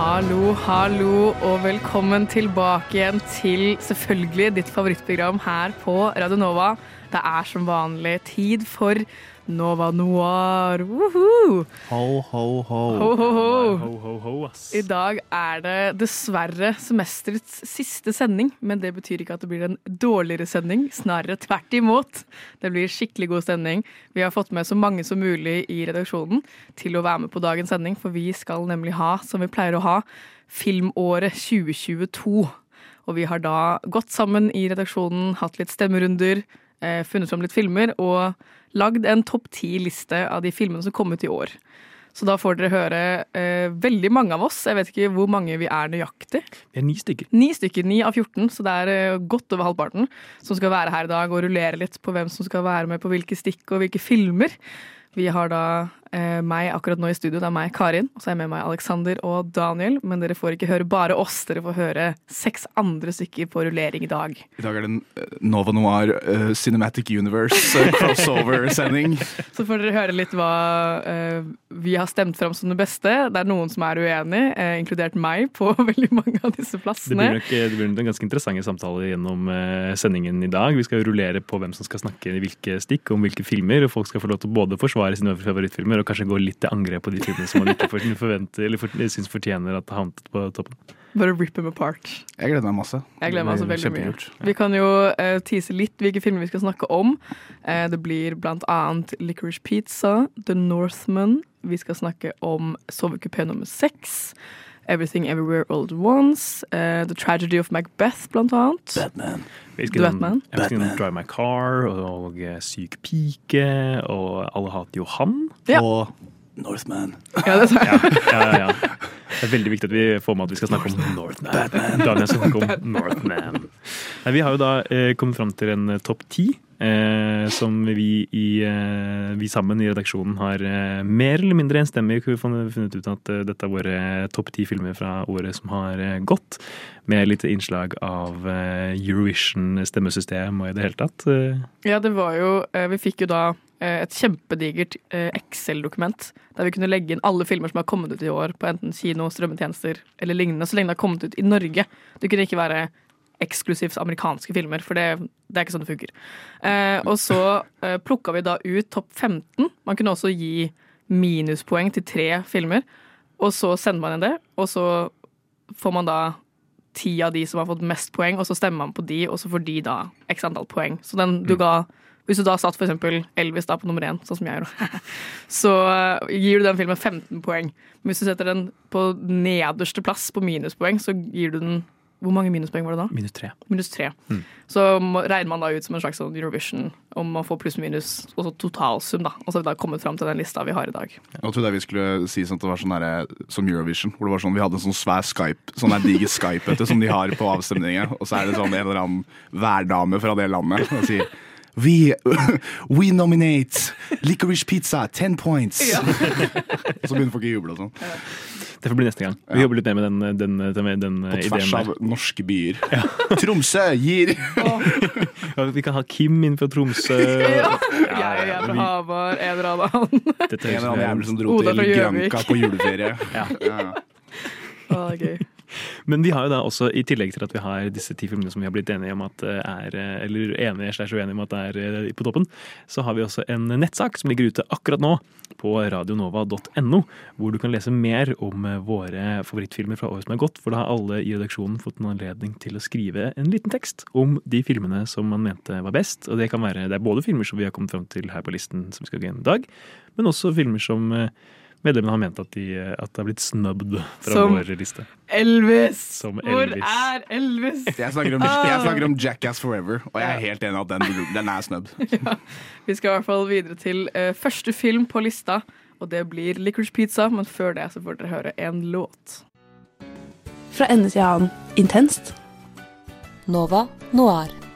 Hallo, hallo, og velkommen tilbake igjen til selvfølgelig ditt favorittprogram her på Radio Nova. Det er som vanlig tid for Nova Noir. Woohoo! Ho, ho, ho. Ho, ho, ho. Ho, ho, ho, ass. I dag er det dessverre semesterets siste sending, men det betyr ikke at det blir en dårligere sending. Snarere tvert imot. Det blir skikkelig god sending. Vi har fått med så mange som mulig i redaksjonen til å være med på dagens sending, for vi skal nemlig ha, som vi pleier å ha, filmåret 2022. Og vi har da gått sammen i redaksjonen, hatt litt stemmerunder, eh, funnet fram litt filmer og lagd en topp ti-liste av de filmene som kom ut i år. Så da får dere høre eh, veldig mange av oss. Jeg vet ikke hvor mange vi er nøyaktig. Vi er ni stykker. Ni stykker, ni av 14, så det er eh, godt over halvparten som skal være her i dag og rullere litt på hvem som skal være med på hvilke stikk og hvilke filmer. Vi har da eh, meg akkurat nå i studio. Det er meg, Karin, og så er jeg med meg Alexander og Daniel. Men dere får ikke høre bare oss, dere får høre seks andre stykker på rullering i dag. I dag er det en eh, Nova Noir uh, Cinematic Universe uh, crossover-sending. Så får dere høre litt hva uh, vi har stemt fram som det beste. Det er noen som er uenig, inkludert meg, på veldig mange av disse Det plassene. blir nok det blir nok en ganske interessante samtaler gjennom sendingen i dag. Vi skal rullere på hvem som skal snakke i hvilke stikk, om hvilke filmer. og Folk skal få lov til både å forsvare sine favorittfilmer og kanskje gå litt til angrep på de filmene som man ikke for- forventer eller for, syns fortjener at har havnet på toppen. Bare rip them apart. Jeg gleder meg masse. Jeg gleder meg også veldig mye. Vi kan jo uh, tease litt hvilke filmer vi skal snakke om. Uh, det blir blant annet Licorice Pizza, The Northman. Vi skal snakke om sovekupé nummer seks. Everything Everywhere All At Once. Uh, The Tragedy of Macbeth, blant annet. Batman. Vi Du vet, man. jeg Batman. Drive My Car og, eh, Syk pike og Alle hater Johan. Ja. Og Northman. Ja, det sa jeg. Ja, ja, ja. Det er veldig viktig at vi får med at vi skal snakke om Northman. Daniel skal snakke om Northman. Nei, vi har jo da eh, kommet fram til en eh, topp ti. Eh, som vi, i, eh, vi sammen i redaksjonen har eh, mer eller mindre enstemmig funnet ut at eh, dette er våre topp ti filmer fra året som har eh, gått. Med litt innslag av eh, Eurovision-stemmesystem og i det hele tatt. Eh, Ja, det var jo eh, Vi fikk jo da eh, et kjempedigert eh, Excel-dokument der vi kunne legge inn alle filmer som har kommet ut i år på enten kino, strømmetjenester eller lignende, så lenge det har kommet ut i Norge. Det kunne ikke være eksklusivt amerikanske filmer, for det, det er ikke sånn det funker. Eh, og så eh, plukka vi da ut topp 15. Man kunne også gi minuspoeng til tre filmer, og så sender man inn det, og så får man da ti av de som har fått mest poeng, og så stemmer man på de, og så får de da x antall poeng. Så den du ga Hvis du da satt for eksempel Elvis da på nummer én, sånn som jeg gjør, så eh, gir du den filmen 15 poeng. Men hvis du setter den på nederste plass på minuspoeng, så gir du den Hvor mange minuspoeng var det da? minus tre. Minus tre. Så regner man da ut som en slags sånn Eurovision, om man får pluss-minus, og så totalsum, da. Og så har vi da kommet fram til den lista vi har i dag. Jeg trodde jeg vi skulle si sånn at det var sånn der, som Eurovision. Hvor det var sånn, Vi hadde en sånn svær Skype, sånn der diger Skype vet du, som de har på avstemninger. Og så er det sånn en eller annen værdame fra det landet og sier We, we nominate licorice pizza, 10 points! Ja. så begynner folk å juble og sånn. Det får bli neste gang. Vi jobber litt mer med den, den, den, den, På ideen tvers der. av norske byer. Tromsø gir Ja, vi kan ha Kim inn fra Tromsø. Ja. Ja, Jeg ja, fra Hamar, en eller annen. Dette en eller annen jævel som dro Oda til Granka Granca på juleferie. Ja. Ja. Oh, gøy. Men vi har jo da også, i tillegg til at vi har disse ti filmene som vi har blitt enige om at eh, er eh, Eller enige slash uenige om at er eh, på toppen, så har vi også en nettsak som ligger ute akkurat nå på radionova.no, hvor du kan lese mer om våre favorittfilmer fra året som er gått. For da har alle i redaksjonen fått en anledning til å skrive en liten tekst om de filmene som man mente var best. Og det kan være, det er både filmer som vi har kommet fram til her på listen som vi skal gå inn i dag, men også filmer som medlemmene har ment at, de, eh, at det har blitt snubbed fra Som- vår liste. Elvis! Som Hvor er Elvis? Jeg snakker, om, jeg snakker om Jackass Forever, og jeg er helt enig i at den, den er snubbed. Vi skal i hvert fall videre til uh, første film på lista, og det blir Licorice Pizza. Men før det så får dere høre en låt. fra ende til annen intenst. Nova Noir.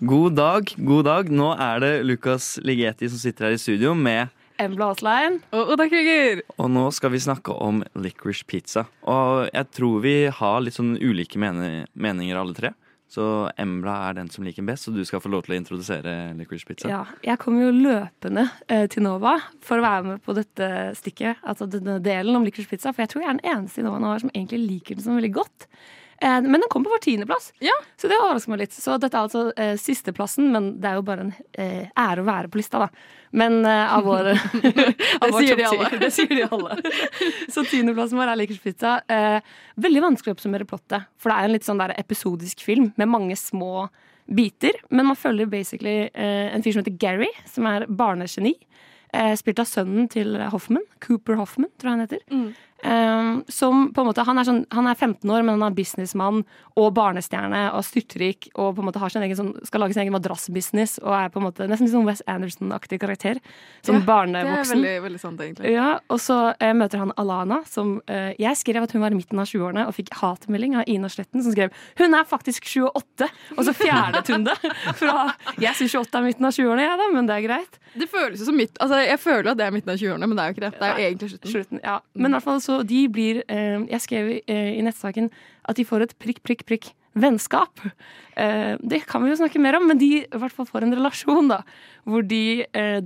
God dag, god dag. Nå er det Lukas Ligeti som sitter her i studio med Embla Aaslein. Og Oda Krüger. Og nå skal vi snakke om licorice pizza. Og jeg tror vi har litt sånn ulike meninger alle tre. Så Embla er den som liker den best, så du skal få lov til å introdusere licorice pizza. Ja, jeg kom jo løpende eh, til Nova for å være med på dette stikket, altså denne delen om licorice pizza, for jeg tror jeg er den eneste i Nova nå som egentlig liker den sånn veldig godt. Eh, men den kom på vår tiendeplass, så det overrasker meg litt. Så dette er altså eh, sisteplassen, men det er jo bare en eh, ære å være på lista, da. Men eh, av vår det, sier de alle. Det sier de alle. Så tiendeplassen vår er Licorice Pizza. Eh, veldig vanskelig å oppsummere plottet, for det er en litt sånn der episodisk film med mange små biter. Men man følger basically eh, en fyr som heter Gary, som er barnegeni. Eh, spilt av sønnen til Hoffman. Cooper Hoffman, tror jeg han heter. Eh, som på en måte, han er, sånn, han er 15 år, men han er businessmann og barnestjerne og styrtrik og på en måte har sin egen, sånn, skal lage sin egen madrassbusiness og er på en måte nesten sånn Wes Anderson-aktig karakter. Som Ja, Det er veldig, veldig sant, egentlig. Ja, og så eh, møter han Alana, som eh, Jeg skrev at hun var i midten av 20-årene og fikk hatmelding av Ina Sletten, som skrev hun er faktisk 28! Og så fjernet hun det. Fra Jeg syns 28 er midten av 20-årene, jeg, da, men det er greit. Det føles jo som midt Altså, Jeg føler at det er midten av 20-årene, men det er jo ikke det. Det er jo egentlig slutten. Slutten, ja. Men i hvert fall så de blir eh, Jeg skrev eh, i nettsaken at de får et prikk, prikk, prikk vennskap. Eh, det kan vi jo snakke mer om, men de i hvert fall får en relasjon, da. Hvor de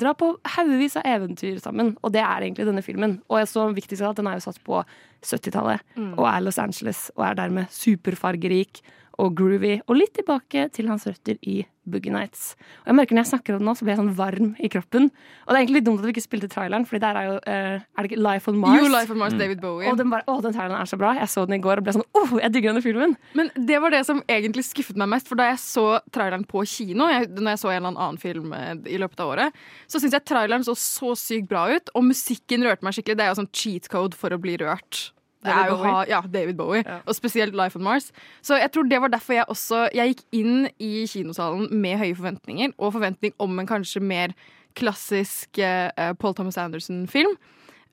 drar på haugevis av eventyr sammen. Og det er egentlig denne filmen. Og så viktigst av alt, den er jo satt på 70-tallet Mm. og er Los Angeles og er dermed superfargerik og groovy. Og litt tilbake til hans røtter i Boogie Nights. Og jeg merker Når jeg snakker om det nå, så blir jeg sånn varm i kroppen. Og det er egentlig litt dumt at vi ikke spilte traileren, Fordi der er jo uh, Er det ikke Life on Mars? Jo, Life on Mars, David Bowie. Og den, bare, å, den traileren er så bra. Jeg så den i går og ble sånn Åh, jeg digger denne filmen. Men det var det som egentlig skuffet meg mest. For da jeg så traileren på kino, jeg, når jeg så en eller annen film eh, i løpet av året, så syns jeg traileren så så sykt bra ut, og musikken rørte meg skikkelig. Det er jo sånn cheat code for å bli rørt. Er jo ha, ja, David Bowie, og spesielt Life on Mars. Så jeg tror det var derfor jeg også Jeg gikk inn i kinosalen med høye forventninger, og forventning om en kanskje mer klassisk uh, Paul Thomas Anderson-film.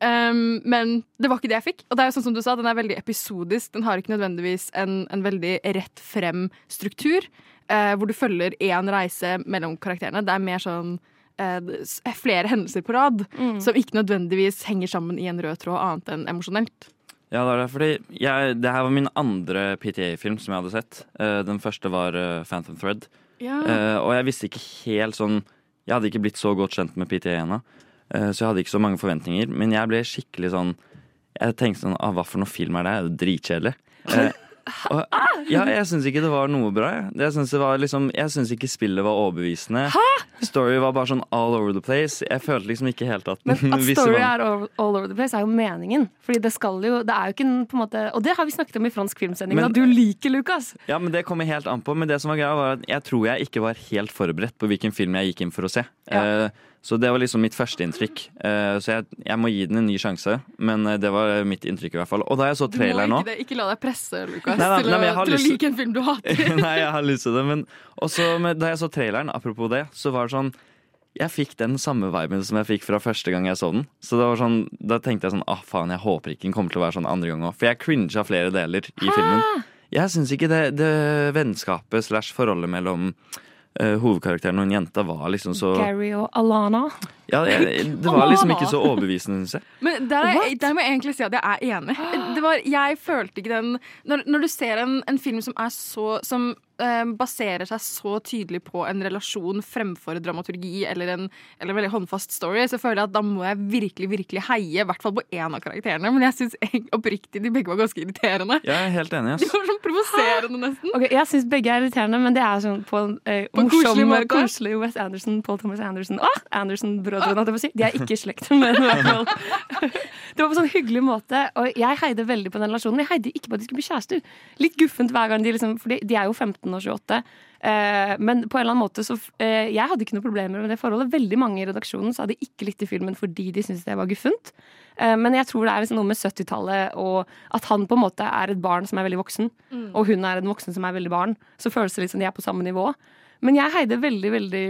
Um, men det var ikke det jeg fikk. Og det er jo sånn som du sa, den er veldig episodisk. Den har ikke nødvendigvis en, en veldig rett frem struktur, uh, hvor du følger én reise mellom karakterene. Det er mer sånn uh, flere hendelser på rad Mm. som ikke nødvendigvis henger sammen i en rød tråd, annet enn emosjonelt. Ja, det er det. Fordi jeg, det her var min andre PTA-film som jeg hadde sett. Eh, den første var eh, Phantom Thread. Ja. Eh, og jeg visste ikke helt sånn Jeg hadde ikke blitt så godt kjent med PTA ennå, eh, så jeg hadde ikke så mange forventninger. Men jeg ble skikkelig sånn Jeg tenkte sånn ah, Hva for noe film er det? Det er jo dritkjedelig. Og, ja, jeg syns ikke det var noe bra. Jeg, syns liksom Jeg ikke spillet var overbevisende. Hæ? Story var bare sånn all over the place. Jeg følte liksom ikke helt at Men at story var- er all, all over the place, er jo meningen. Fordi det skal jo Det er jo ikke en på en måte Og det har vi snakket om i fransk filmsending, Men- at du liker Lucas. Ja, men Det kommer helt an på. Men det som var greia var at jeg tror jeg ikke var helt forberedt på hvilken film jeg gikk inn for å se. Eh, så det var liksom mitt førsteinntrykk. Eh, så jeg, jeg må gi den en ny sjanse. Men eh, det var mitt inntrykk i hvert fall. Og da jeg så traileren nå ikke, ikke la deg presse, Lukas, Nei, nei, til, nei, å, til å like en film du hater. Nei, jeg har lyst til det. Men også med, da jeg så traileren, apropos det, så var det sånn Jeg fikk den samme viben som jeg fikk fra første gang jeg så den. Så det var sånn, Da tenkte jeg sånn ah, faen, jeg håper ikke den kommer til å være sånn andre gang òg. For jeg cringa flere deler i filmen. Jeg syns ikke det, det vennskapet slash forholdet mellom eh, hovedkarakteren og en jente var liksom så Gary og Alana. Ja, jeg, det var liksom ikke så overbevisende, syns jeg. Men der, er, der må jeg egentlig si at jeg er enig. Det var, jeg følte ikke den Når, når du ser en, en film som er så Som eh, baserer seg så tydelig på en relasjon fremfor dramaturgi eller en, eller en veldig håndfast story, så føler jeg at da må jeg virkelig virkelig heie, i hvert fall på én av karakterene. Men jeg syns oppriktig de begge var ganske irriterende. Jeg er helt enig. De var sånn provoserende, nesten. Ok, Jeg syns begge er irriterende, men det er sånn på en eh, På morsom, koselig koselig West Anderson, Paul Thomas Anderson Åh, Anderson-brødrene, holdt jeg på å si. De er ikke i slekt, men i hvert fall. Det var på en sånn hyggelig måte, og jeg heide veldig på den relasjonen. Jeg heide ikke på at de skulle bli kjærester. Litt guffent hver gang de liksom For de er jo 15 og 28. Eh, men på en eller annen måte så eh, Jeg hadde ikke noe problemer med det forholdet. Veldig mange i redaksjonen så hadde ikke likte filmen fordi de syntes det var guffent. Eh, Men jeg tror det er liksom noe med 70-tallet og at han på en måte er et barn som er veldig voksen, Mm. og hun er en voksen som er veldig barn. Så føles det litt som de er på samme nivå. Men jeg heide veldig veldig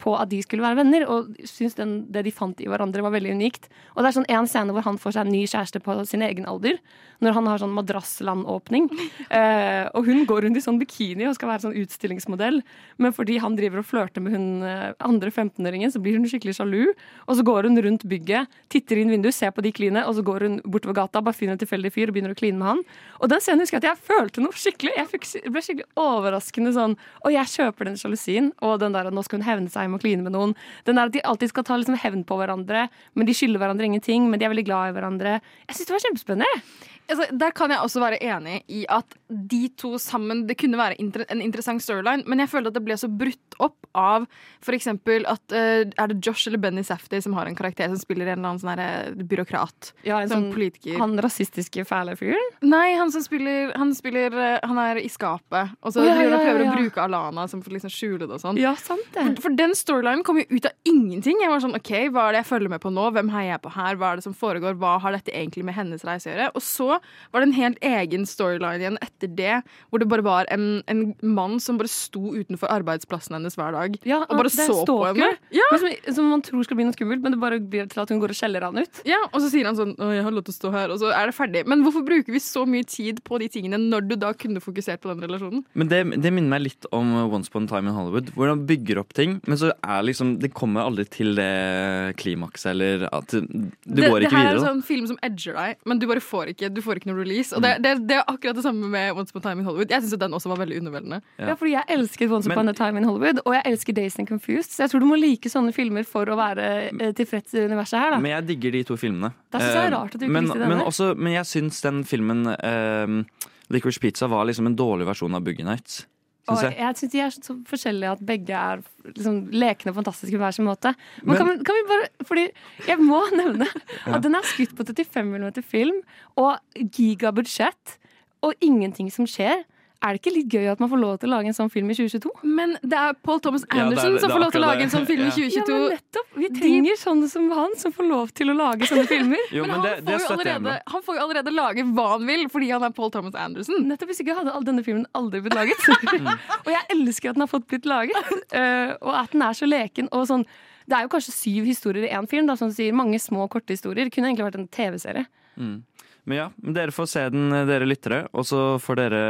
på at de skulle være venner, og syntes den, det de fant i hverandre, var veldig unikt. Og det er sånn en scene hvor han får seg en ny kjæreste på sin egen alder, når han har sånn madrasslandåpning. Eh, og hun går rundt i sånn bikini og skal være sånn utstillingsmodell, men fordi han driver og flørter med hun eh, andre 15-åringen, så blir hun skikkelig sjalu. Og så går hun rundt bygget, titter inn vinduet, ser på de kline, og så går hun bortover gata, bare finner en tilfeldig fyr og begynner å kline med han. Og den scenen husker jeg at jeg følte noe skikkelig. Jeg ble skikkelig overraskende sånn Og jeg kjøper den sjalusien, og den der at nå skal hun hevne seg med å kline med noen. Den der at de alltid skal ta liksom hevn på hverandre, men de skylder hverandre ingenting, men de er veldig glad i hverandre. Jeg syns det var kjempespennende. Altså, der kan jeg også være enig i at de to sammen Det kunne være inter en interessant storyline, men jeg føler at det ble så brutt opp av eksempel at uh, Er det Josh eller Benny Safty som har en karakter som spiller en eller annen sånn byråkrat? Ja, en sånn, politiker. Han rasistiske, fæle fyren? Nei, han som spiller Han, spiller, eh, han er i skapet, og så oh, ja, og ja, prøver å bruke Alana som for liksom skjule det og sånn. Ja, sant det. For, for den storylinen kom jo ut av ingenting. Jeg var sånn, ok, Hva er det jeg følger med på nå? Hvem heier jeg på her? Hva er det som foregår? Hva har dette egentlig med hennes reise å gjøre? Og så var det en helt egen storyline igjen etter det, hvor det bare var en, en mann som bare sto utenfor arbeidsplassen hennes hver dag Ja, og bare det så på henne. Ja. Som, som man tror skal bli noe skummelt, men det bare blir til at hun går og skjeller han ut. Ja, Og så sier han sånn 'Å, jeg har lov til å stå her', og så er det ferdig. Men hvorfor bruker vi så mye tid på de tingene når du da kunne fokusert på den relasjonen? Men det, det minner meg litt om Once Upon a Time in Hollywood. Hvor han bygger opp ting, men så er liksom Det kommer aldri til det klimakset, eller at Du det, går det ikke her er en sånn film som edger deg, men du bare får ikke, du får ikke noe release. Og det, Mm. det, det er akkurat det samme med Once Upon a Time in Hollywood. Jeg syns den også var veldig underveldende. Ja. fordi jeg elsket Once Upon a Time in Hollywood, og jeg elsker Days and Confused. Så jeg tror du må like sånne filmer for å være eh, tilfreds i universet her, da. Men jeg digger de to filmene. Jeg det er Eh, rart at du ikke men, likte denne. Men, også, men jeg syns den filmen uh, Licorice Pizza var liksom en dårlig versjon av Boogie Nights. Og jeg. syns de er så forskjellige at begge er liksom, lekne og fantastiske på hver sin måte. Men, kan, vi, kan vi bare Fordi jeg må nevne at den er skutt på 35 mm film og gigabudsjett og ingenting som skjer. Er det ikke litt gøy at man får lov til å lage en sånn film i 2022? Men det er Paul Thomas Ja, det er- Anderson som får lov til å lage en sånn film i 2022. Ja, men nettopp! Vi trenger sånne som han, som får lov til å lage sånne filmer. Jo, men han, det, får det jo allerede, han får jo allerede lage hva han vil, fordi han er Paul Thomas Anderson. Nettopp hvis ikke hadde all denne filmen aldri blitt laget. og jeg elsker at den har fått blitt laget, uh, og at den er så leken. Og sånn, det er jo kanskje syv historier i én film, da, som sier. Mange små, korte historier. Det kunne egentlig vært en TV-serie. Mm. Men ja, dere får se den, dere lyttere, og så får dere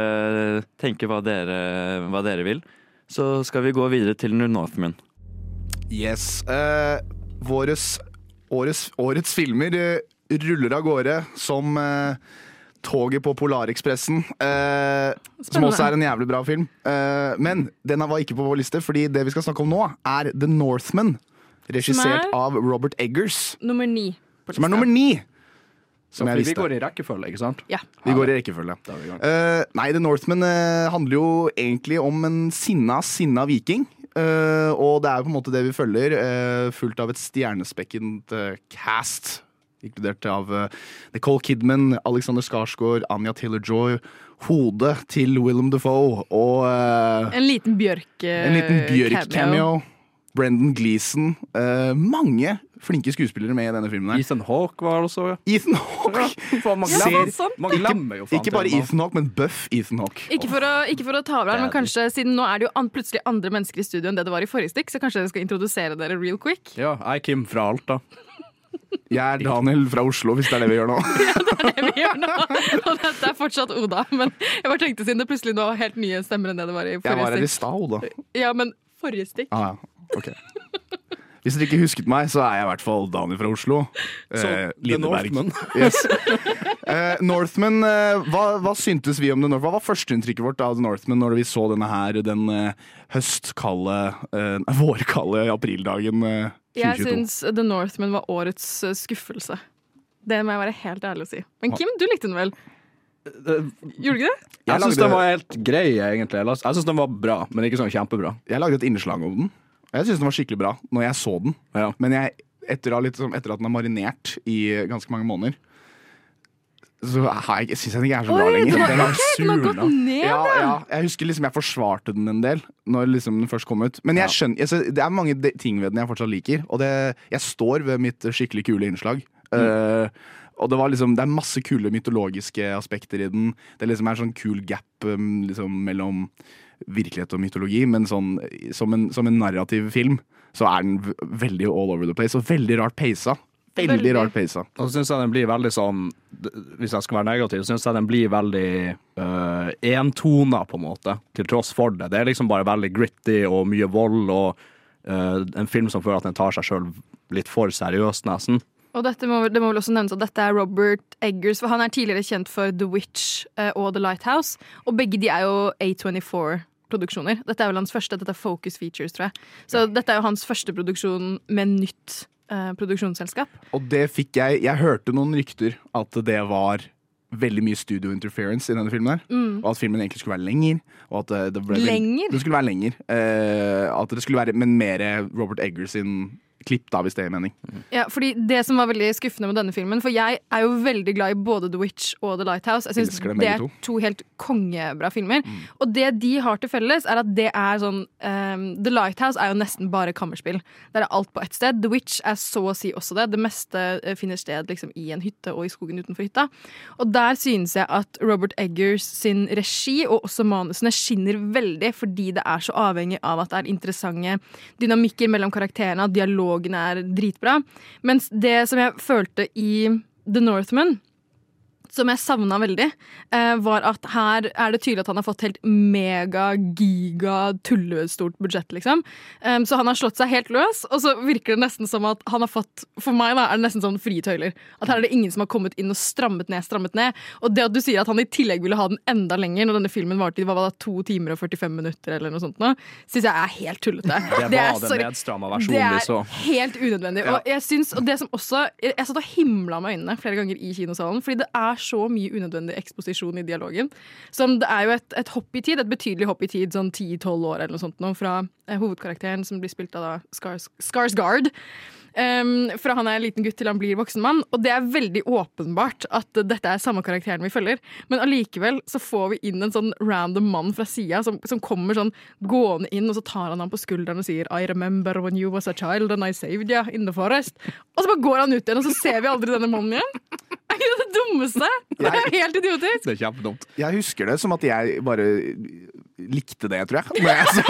tenke hva dere, hva dere vil. Så skal vi gå videre til Northman. Yes. Eh, våres, årets, årets filmer eh, ruller av gårde som eh, toget på Polarekspressen. Eh, som også er en jævlig bra film. Eh, men den var ikke på vår liste, fordi det vi skal snakke om nå, er The Northman. Regissert er? av Robert Eggers. Nummer ni. Som er nummer ni! Så Som jeg vi går i rekkefølge, ikke sant? Ja. Vi går i rekkefølge. Da er vi i gang. Eh, nei, The Northman uh, handler jo egentlig om en sinna, sinna viking. Uh, og det er på en måte det vi følger, eh, fullt av et stjernespekket cast. Inkludert av Nicole Kidman, Alexander Skarsgård, Anja Taylor-Joy. Hodet til Willem Defoe og En liten bjørk en liten Bjørk-cameo. Brendan Gleeson. Uh, mange flinke skuespillere med i denne filmen. her Ethan Hawke var det også ja. Ethan Hawke! Ja, man Ser- man glemmer jo faen Ikke bare. Ethan Hawke, men buff Ethan Hawke. Ikke for, å, ikke for å ta over her, er men kanskje siden nå er det jo an, plutselig andre mennesker i studio enn det det var i forrige stikk, så kanskje dere skal introdusere dere real quick? Ja, jeg er Kim fra Alta. Jeg er Daniel fra Oslo, hvis det er det vi gjør nå. ja, Det er det vi gjør nå. Og dette er fortsatt Oda, men jeg bare tenkte siden det plutselig nå var helt nye stemmer enn det det var i Jeg var her i stikk. stad, Oda. Ja, men forrige stikk. Ah, ja. Ok. Hvis dere ikke husket meg, så er jeg i hvert fall Daniel fra Oslo. Så, Eh, The Northman. Yes. Eh, Northman, eh, hva, hva syntes vi om The Northman? Hva var førsteinntrykket vårt av The Northman når vi så denne her den eh, høstkalde, eh, vårkalde aprildagen eh, Jeg 2022? syns The Northman var årets skuffelse. Det må jeg være helt ærlig å si. Men Kim, du likte den vel? Gjorde du ikke det? Jeg Jeg syns den var helt grei, egentlig. Jeg syns den var bra, men ikke sånn kjempebra. Jeg lagde et innslag om den. Jeg syns den var skikkelig bra når jeg så den. Ja. Men jeg, etter, litt, sånn- etter at den har marinert i ganske mange måneder, så har jeg, syns jeg den ikke er så bra Oi, lenger. den har, Den er gått ned, Ja, ja, jeg husker liksom jeg forsvarte den en del Når liksom den først kom ut. Men jeg skjønner, jeg, det er mange ting ved den jeg fortsatt liker. Og det, jeg står ved mitt skikkelig kule innslag. Mm. Uh, Og det, var liksom, det er masse kule mytologiske aspekter i den. Det liksom er sånn kul gap um, liksom, mellom virkelighet og mytologi, men sånn, som, en, som en narrativ film så er den veldig all over the place, og veldig rart peisa. Veldig, Veldig. rart peisa. Og så syns jeg den blir veldig sånn Hvis jeg skal være negativ, syns jeg den blir veldig øh, entona, på en måte, til tross for det. Det er liksom bare veldig gritty og mye vold, og øh, en film som føler at den tar seg sjøl litt for seriøst, nesten. Og dette må, det må vel også nevnes at dette er Robert Eggers, for han er tidligere kjent for The Witch eh, og The Lighthouse. Og begge de er jo A24-produksjoner. Dette er vel hans første, dette er Focus Features, tror jeg. Så dette er jo hans første produksjon med nytt eh, produksjonsselskap. Og det fikk jeg Jeg hørte noen rykter at det var veldig mye studio interference i denne filmen. her Mm. Og at filmen egentlig skulle være lenger. Og at det, det ble Lenger? Det skulle være lenger. Eh, at det skulle være Men mer Robert Eggers sin klipp, da, hvis det gir mening. Ja, fordi Det som var veldig skuffende med denne filmen For jeg er jo veldig glad i både The Witch og The Lighthouse. Jeg synes Det er to. to helt kongebra filmer. Og det de har til felles, er at det er sånn um, The Lighthouse er jo nesten bare kammerspill. Der er alt på ett sted. The Witch er så å si også det. Det meste eh, finner sted liksom i en hytte og i skogen utenfor hytta. Og der synes jeg at Robert Eggers sin regi og også manusene skinner veldig, fordi det er så avhengig av at det er interessante dynamikker mellom karakterene, at dialogen er dritbra. Mens det som jeg følte i The Northman, som jeg savna veldig, eh, var at her er det tydelig at han har fått helt mega, giga, tullestort budsjett, liksom. Så han har slått seg helt løs, og så virker det nesten som at han har fått For meg da, er det nesten sånn frie tøyler. At her er det ingen som har kommet inn og strammet ned, strammet ned. Og det at du sier at han i tillegg ville ha den enda lenger, når denne filmen varte i hva var det, to timer og 45 minutter, eller noe sånt, nå, syns jeg er helt tullete. Det var er- den nedstramma versjonen vi Det så. helt unødvendig. Ja. Og jeg synes, og det som også jeg satt og himla med øynene flere ganger i kinosalen, fordi det er så mye unødvendig eksposisjon i dialogen. Som det er jo et, et hopp i tid, et betydelig hopp i tid, sånn 10-12 år eller noe sånt nå, fra eh, hovedkarakteren som blir spilt av da Skars, Skarsgård. Um, fra han er en liten gutt til han blir voksen mann. Og det er veldig åpenbart at dette er samme karakteren vi følger. Men allikevel så får vi inn en sånn random mann fra sida som, som kommer sånn gående inn, og så tar han ham på skulderen og sier I remember when you was a child and I saved you in the forest. Og så bare går han ut igjen, og så ser vi aldri denne mannen igjen. Er ikke det det dummeste? Det er helt idiotisk. Det er kjempedumt. Jeg husker det som at jeg bare likte det, tror jeg. Men, jeg så,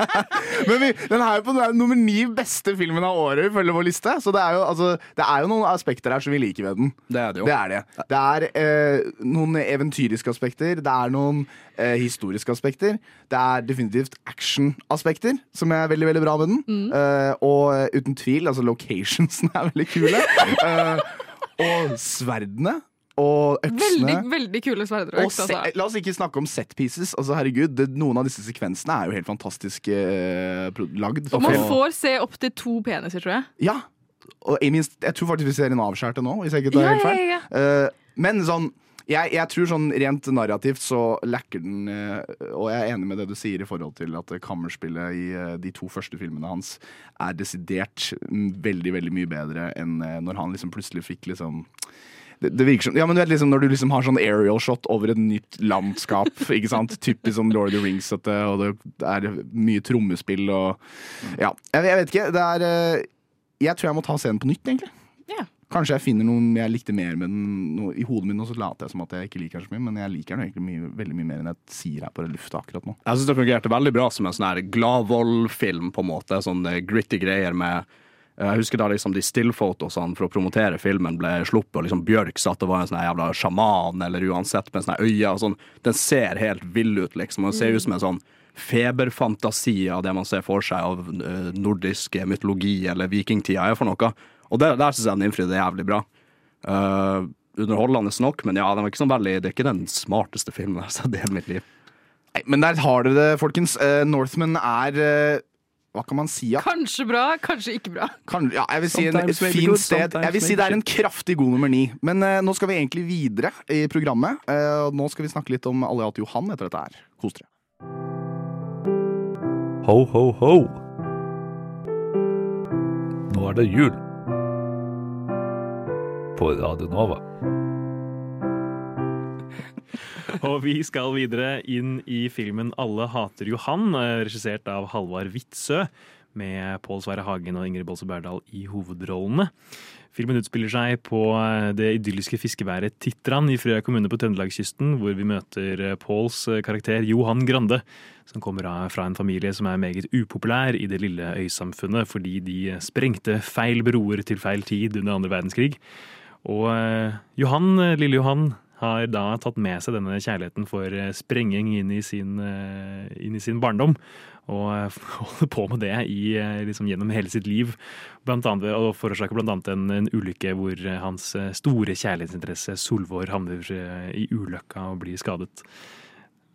men vi, den er jo på den er nummer ni beste filmen av året, ifølge vår liste. Så det er, jo, altså, det er jo noen aspekter her som vi liker ved den. Det er det jo. Det er det. Det er eh, noen eventyriske aspekter, det er noen eh, historiske aspekter. Det er definitivt action-aspekter, som er veldig veldig bra med den. Eh, og eh, uten tvil, altså locationsene er veldig kule. Og sverdene. Og øksene. Veldig, veldig kule sverder. Og økser, altså. la oss ikke snakke om set pieces. Altså, herregud, det, noen av disse sekvensene er jo helt fantastisk eh, lagd. Og man får se opptil to peniser, tror jeg. Ja. Og minst, jeg tror faktisk vi ser en avskjærte nå, hvis jeg ikke tar Ja, helt feil. ja, Eh, men sånn jeg, jeg tror sånn rent narrativt så lekker den eh, Og jeg er enig med det du sier i forhold til at kammerspillet i eh, de to første filmene hans er desidert mm, veldig, veldig mye bedre enn eh, når han liksom plutselig fikk liksom det, det virker som, ja, men du vet liksom Når du liksom har sånn aerial shot over et nytt landskap, ikke sant? typisk sånn Lord of the Rings, og det er mye trommespill og Ja, jeg, jeg vet ikke. Det er Jeg tror jeg må ta scenen på nytt, egentlig. Ja. Kanskje jeg finner noen jeg likte mer med den nå, i hodet mitt, og så later jeg som at jeg ikke liker den så mye, men jeg liker den egentlig mye, veldig mye mer enn jeg sier her på lufta akkurat nå. Jeg synes det fungerte veldig bra som en sånn her Gladvold-film, på en måte. Sånn eh, gritty greier med eh, Jeg husker da liksom de stillfotosene for å promotere filmen ble sluppet, og liksom Bjørk satt og var en sånn jævla sjaman, eller uansett, med sånne øyne og sånn. Den ser helt vill ut, liksom. Den ser ut som en sånn feberfantasi av det man ser for seg av eh, nordisk mytologi eller vikingtida er for noe. Og der, der syns jeg den innfridde jævlig bra. Uh, underholdende nok, men ja, den var ikke sånn veldig, det er ikke den smarteste filmen jeg har sett i hele mitt liv. Nei, men der har dere det, folkens. Uh, Northman er uh Hva kan man si? Ja? Kanskje bra, kanskje ikke bra. Kan, ja, jeg vil si en, Sometimes fint sted. Jeg vil si det er en kraftig god nummer ni. Men uh, nå skal vi egentlig videre i programmet. Uh, nå skal vi snakke litt om Alle Johan etter dette her. Kos dere. Ho, ho, ho. Nå er det jul. På Radio Nova. Og vi skal videre inn i filmen 'Alle hater Johan', eh, regissert av Halvard Witzøe. med Pål Sverre Hagen og Ingrid Bolse Berdal i hovedrollene. Filmen utspiller seg på eh, det idylliske fiskeværet Titran i Frøya kommune på Trøndelagskysten, hvor vi møter eh, Påls karakter Johan Grande, som kommer fra en familie som er meget upopulær i det lille øysamfunnet fordi de sprengte feil broer til feil tid under andre verdenskrig. Og eh, Johan, eh, lille Johan har da tatt med seg denne kjærligheten for eh, sprenging inn i sin, inn i sin barndom. Og holder på med det i, liksom gjennom hele sitt liv. Blant annet, og forårsaker bl.a. En, en ulykke hvor hans store kjærlighetsinteresse Solvor havner i ulykka og blir skadet.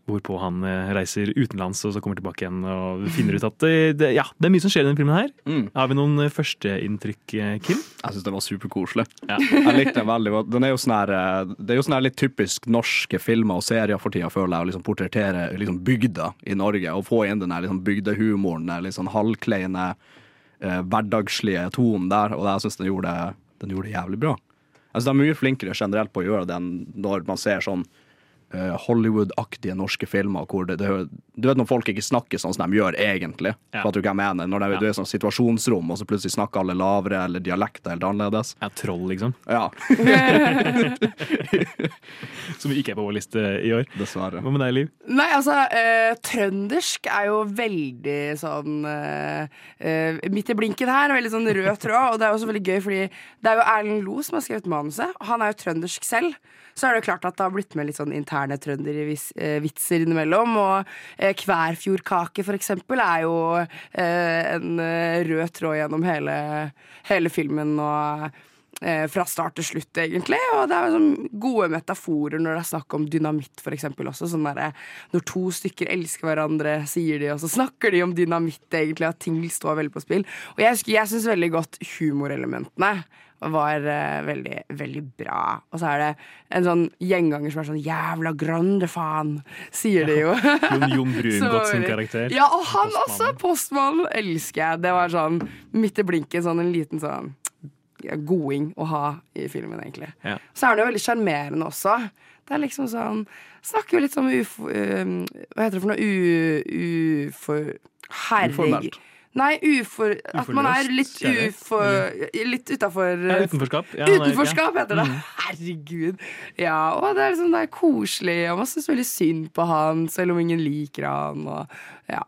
Hvorpå han eh, reiser utenlands og så kommer tilbake igjen og finner ut at det, det, ja, det er mye som skjer i denne filmen. her. Har vi noen eh, førsteinntrykk, eh, Kim? Jeg syns den var superkoselig. Jeg likte den veldig godt. Den er jo sånn her, eh, det er jo sånn her litt typisk norske filmer og serier for tida, føler jeg, å liksom portrettere liksom bygda i Norge. Og få inn den der liksom bygdehumoren, den litt sånn halvkleine, eh, hverdagslige tonen der. Og jeg syns den, gjorde den gjorde det jævlig bra. Jeg synes De er mye flinkere generelt på å gjøre det enn når man ser sånn eh, Hollywood-aktige norske filmer hvor det, det, Du vet når folk ikke snakker sånn som de gjør egentlig. Ja. at du hva jeg mener? Når det, Ja. du er sånn situasjonsrom, og så plutselig snakker alle lavere, eller dialekter helt annerledes. Ja, Troll, liksom. Ja. Som ikke er på vår liste i år. Dessverre. Hva med deg, Liv? Nei, altså, eh, trøndersk er jo veldig sånn eh, eh, Midt i blinken her, veldig sånn rød tråd. Og det er jo også veldig gøy, fordi det er jo Erlend Lo som har skrevet manuset. Han er jo trøndersk selv. Så er det klart at det har blitt med litt sånn interne trøndervitser innimellom. Og eh, Kværfjordkake, for eksempel, er jo eh, en eh, rød tråd gjennom hele, hele filmen. og eh, fra start til slutt, egentlig. Og det er sånn gode metaforer når det er snakk om dynamitt, eksempel også. Sånn der, når to stykker elsker hverandre, sier de, og så snakker de om dynamitt, egentlig, at ting står veldig på spill. Og jeg, jeg syns veldig godt humorelementene var uh, veldig, veldig bra. Og så er det en sånn gjenganger som er sånn 'jævla grande faen', sier de jo. Jon, Jon Brungot karakter. Ja, og han også! Postmannen elsker jeg. Det var sånn midt i blinken, sånn en liten sånn goding å ha i filmen, egentlig. Ja. Så er han jo veldig sjarmerende også. Det er liksom sånn Snakker jo litt sånn ufo... Uh, hva heter det for noe? U... Ufor... Herregud. Nei, ufor... At man er litt ufor... Litt utafor Ja, utenforskap. Ja, Utenforskap heter det. Mm. Herregud. Ja, og det er liksom det er koselig, og man syns veldig synd på han, selv om ingen liker han. Og, ja.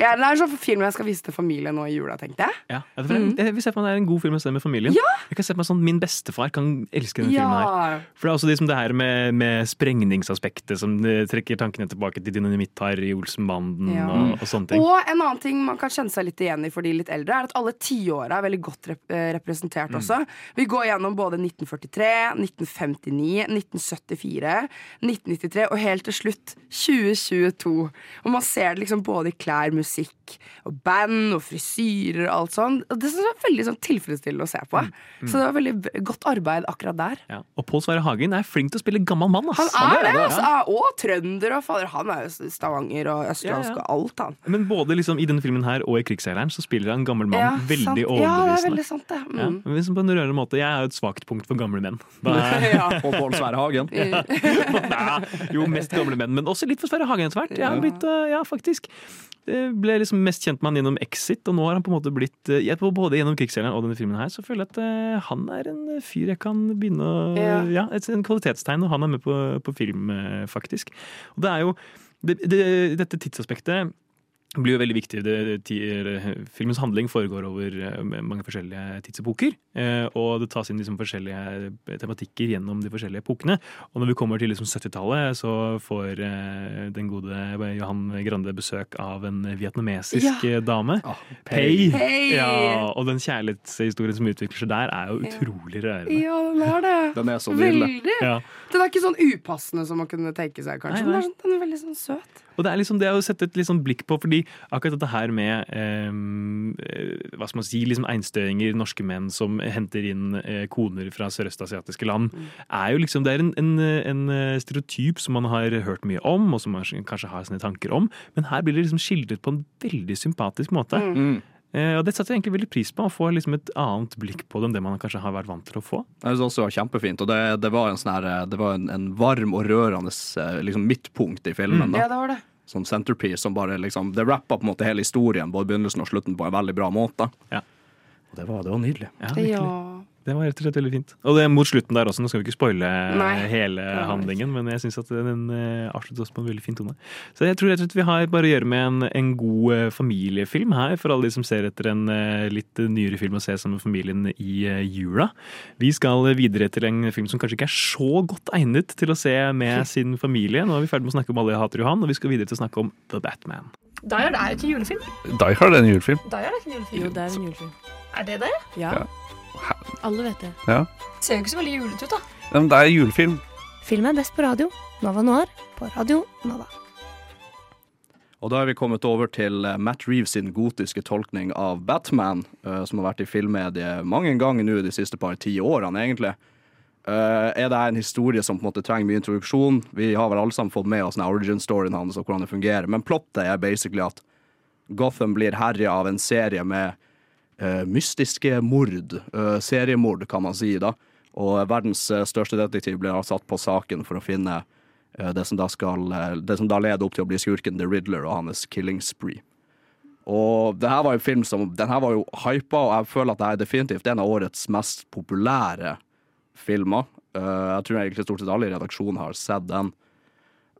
Ja, det er en sånn film jeg skal vise til familien nå i jula, tenkte jeg. Ja, ja, for jeg, jeg vil se på det er en god film å se med familien. Mm. Ja! Jeg kan se på meg sånn Min bestefar kan elske denne Ja. filmen. her For det er også liksom det her med, med sprengningsaspektet som eh, trekker tankene tilbake til dynamitt-har i Olsenbanden Ja. og, og sånne ting. Og en annen ting man kan kjenne seg litt igjen i for de litt eldre, er at alle tiåra er veldig godt rep eh, representert Mm. også. Vi går gjennom både 1943, 1959, 1974, 1993 og helt til slutt 2022. Og man ser det liksom både i klær, musikk musikk og band og frisyrer og alt sånn. Og det synes jeg var veldig sånn tilfredsstillende å se på. Mm. Så det var veldig godt arbeid akkurat der. Ja. Og Pål Sverre Hagen er flink til å spille gammel mann. Ass. Han er det, ja. altså, og trønder og fader. Han er jo Stavanger og østlandsk Ja, ja. og alt, han. Men både liksom i denne filmen her og i 'Krigsseileren' så spiller han gammel mann Ja, veldig sant. Ja, det er veldig sant, det. Ja, Mm. men liksom på en rørende måte. Jeg er jo et svakt punkt for gamle menn. Da er, Ja. Og Pål Sverre Hagen. Nei, jo, mest gamle menn, men også litt for Sverre Hagen etter hvert. Jeg har blitt, eh, ja, faktisk. Det ble liksom mest kjent med han gjennom Exit, og nå har han på en måte blitt eh, Både gjennom Krigsseileren og denne filmen her, så føler jeg at eh, han er en fyr jeg kan begynne å Ja. Ja, et en kvalitetstegn og han er med på, på film, eh, faktisk. Og det er jo det, det, Dette tidsaspektet blir jo veldig viktig. Filmens handling foregår over eh, mange forskjellige tidsepoker. eh, Og det tas inn liksom forskjellige tematikker gjennom de forskjellige epokene. Og når vi kommer til liksom 70-tallet, så får eh, den gode Johan Grande besøk av en vietnamesisk Ja. eh, dame. Pei. Pei! Ja, og den kjærlighetshistorien som utvikler seg der, er jo utrolig rørende. Ja, den er det. Den er så. Veldig. Ja. Den er ikke sånn upassende som man kunne tenke seg, kanskje. Nei, nei. Den er, sånn, den er veldig sånn søt. Og det er liksom det å sette et sånn blikk på, fordi akkurat dette her med ehm, eh, hva skal man si, liksom einstøinger, norske menn som henter inn eh, koner fra sørøstasiatiske land, er jo liksom, det er en, en, en eh, stereotyp som man har hørt mye om, og som man kanskje har sine tanker om, men her blir det liksom skildret på en veldig sympatisk måte. Mm. Eh, og det setter jeg egentlig veldig pris på, å få liksom et annet blikk på det enn det man kanskje har vært vant til å få. Jeg synes også det var kjempefint, og det, det var, en, sånn her, det var en, en varm og rørende eh, liksom, midtpunkt i filmen. Ja, Da. det var det. sånn centerpiece som bare liksom Det rappa på en måte hele historien, både begynnelsen og slutten, på en veldig bra måte. Ja. Og det var, det var nydelig. Ja, virkelig. Det var rett og slett veldig fint. Og det mot slutten der også, nå skal vi ikke spoile hele Nei. handlingen, men jeg syns at den avsluttes avsluttes på en veldig fin tone. Så jeg tror rett og slett vi har bare å gjøre med en, en god eh, familiefilm her, for alle de som ser etter en eh, litt nyere film å se sammen med familien i eh, jula. Vi skal videre til en film som kanskje ikke er så godt egnet til å se med sin familie. Nå er vi ferdig med å snakke om Alle hater Johan, og vi skal videre til å snakke om The Batman. Die Hard er jo ikke julefilm. Die Hard er en julefilm. Die Hard er ikke en julefilm. Jo, det er en julefilm. Er det det? Ja. Alle vet det. Ja. Ser jo ikke så veldig julete ut, da. Ja, Men det er julefilm. Film er best på radio. Nova Noir på Radio Nova. Og da er vi kommet over til eh, Matt Reeves sin gotiske tolkning av Batman, eh, som har vært i filmmediet mange ganger nå de siste par ti årene, egentlig. Uh, er det en historie som på en måte trenger mye introduksjon? Vi har vel alle sammen fått med oss den origin-storyen hans og hvordan det fungerer, men plottet er basically at Gotham blir herja av en serie med mystiske mord. eh, seriemord, kan man si, da. Og verdens eh, største detektiv blir satt på saken for å finne eh, det som da skal eh, Det som da leder opp til å bli skurken The Riddler og hans killing spree. Og det her var en film som Den her var jo hypa, og jeg føler at det er definitivt en av årets mest populære filmer. Eh, jeg tror egentlig stort sett alle i redaksjonen har sett den.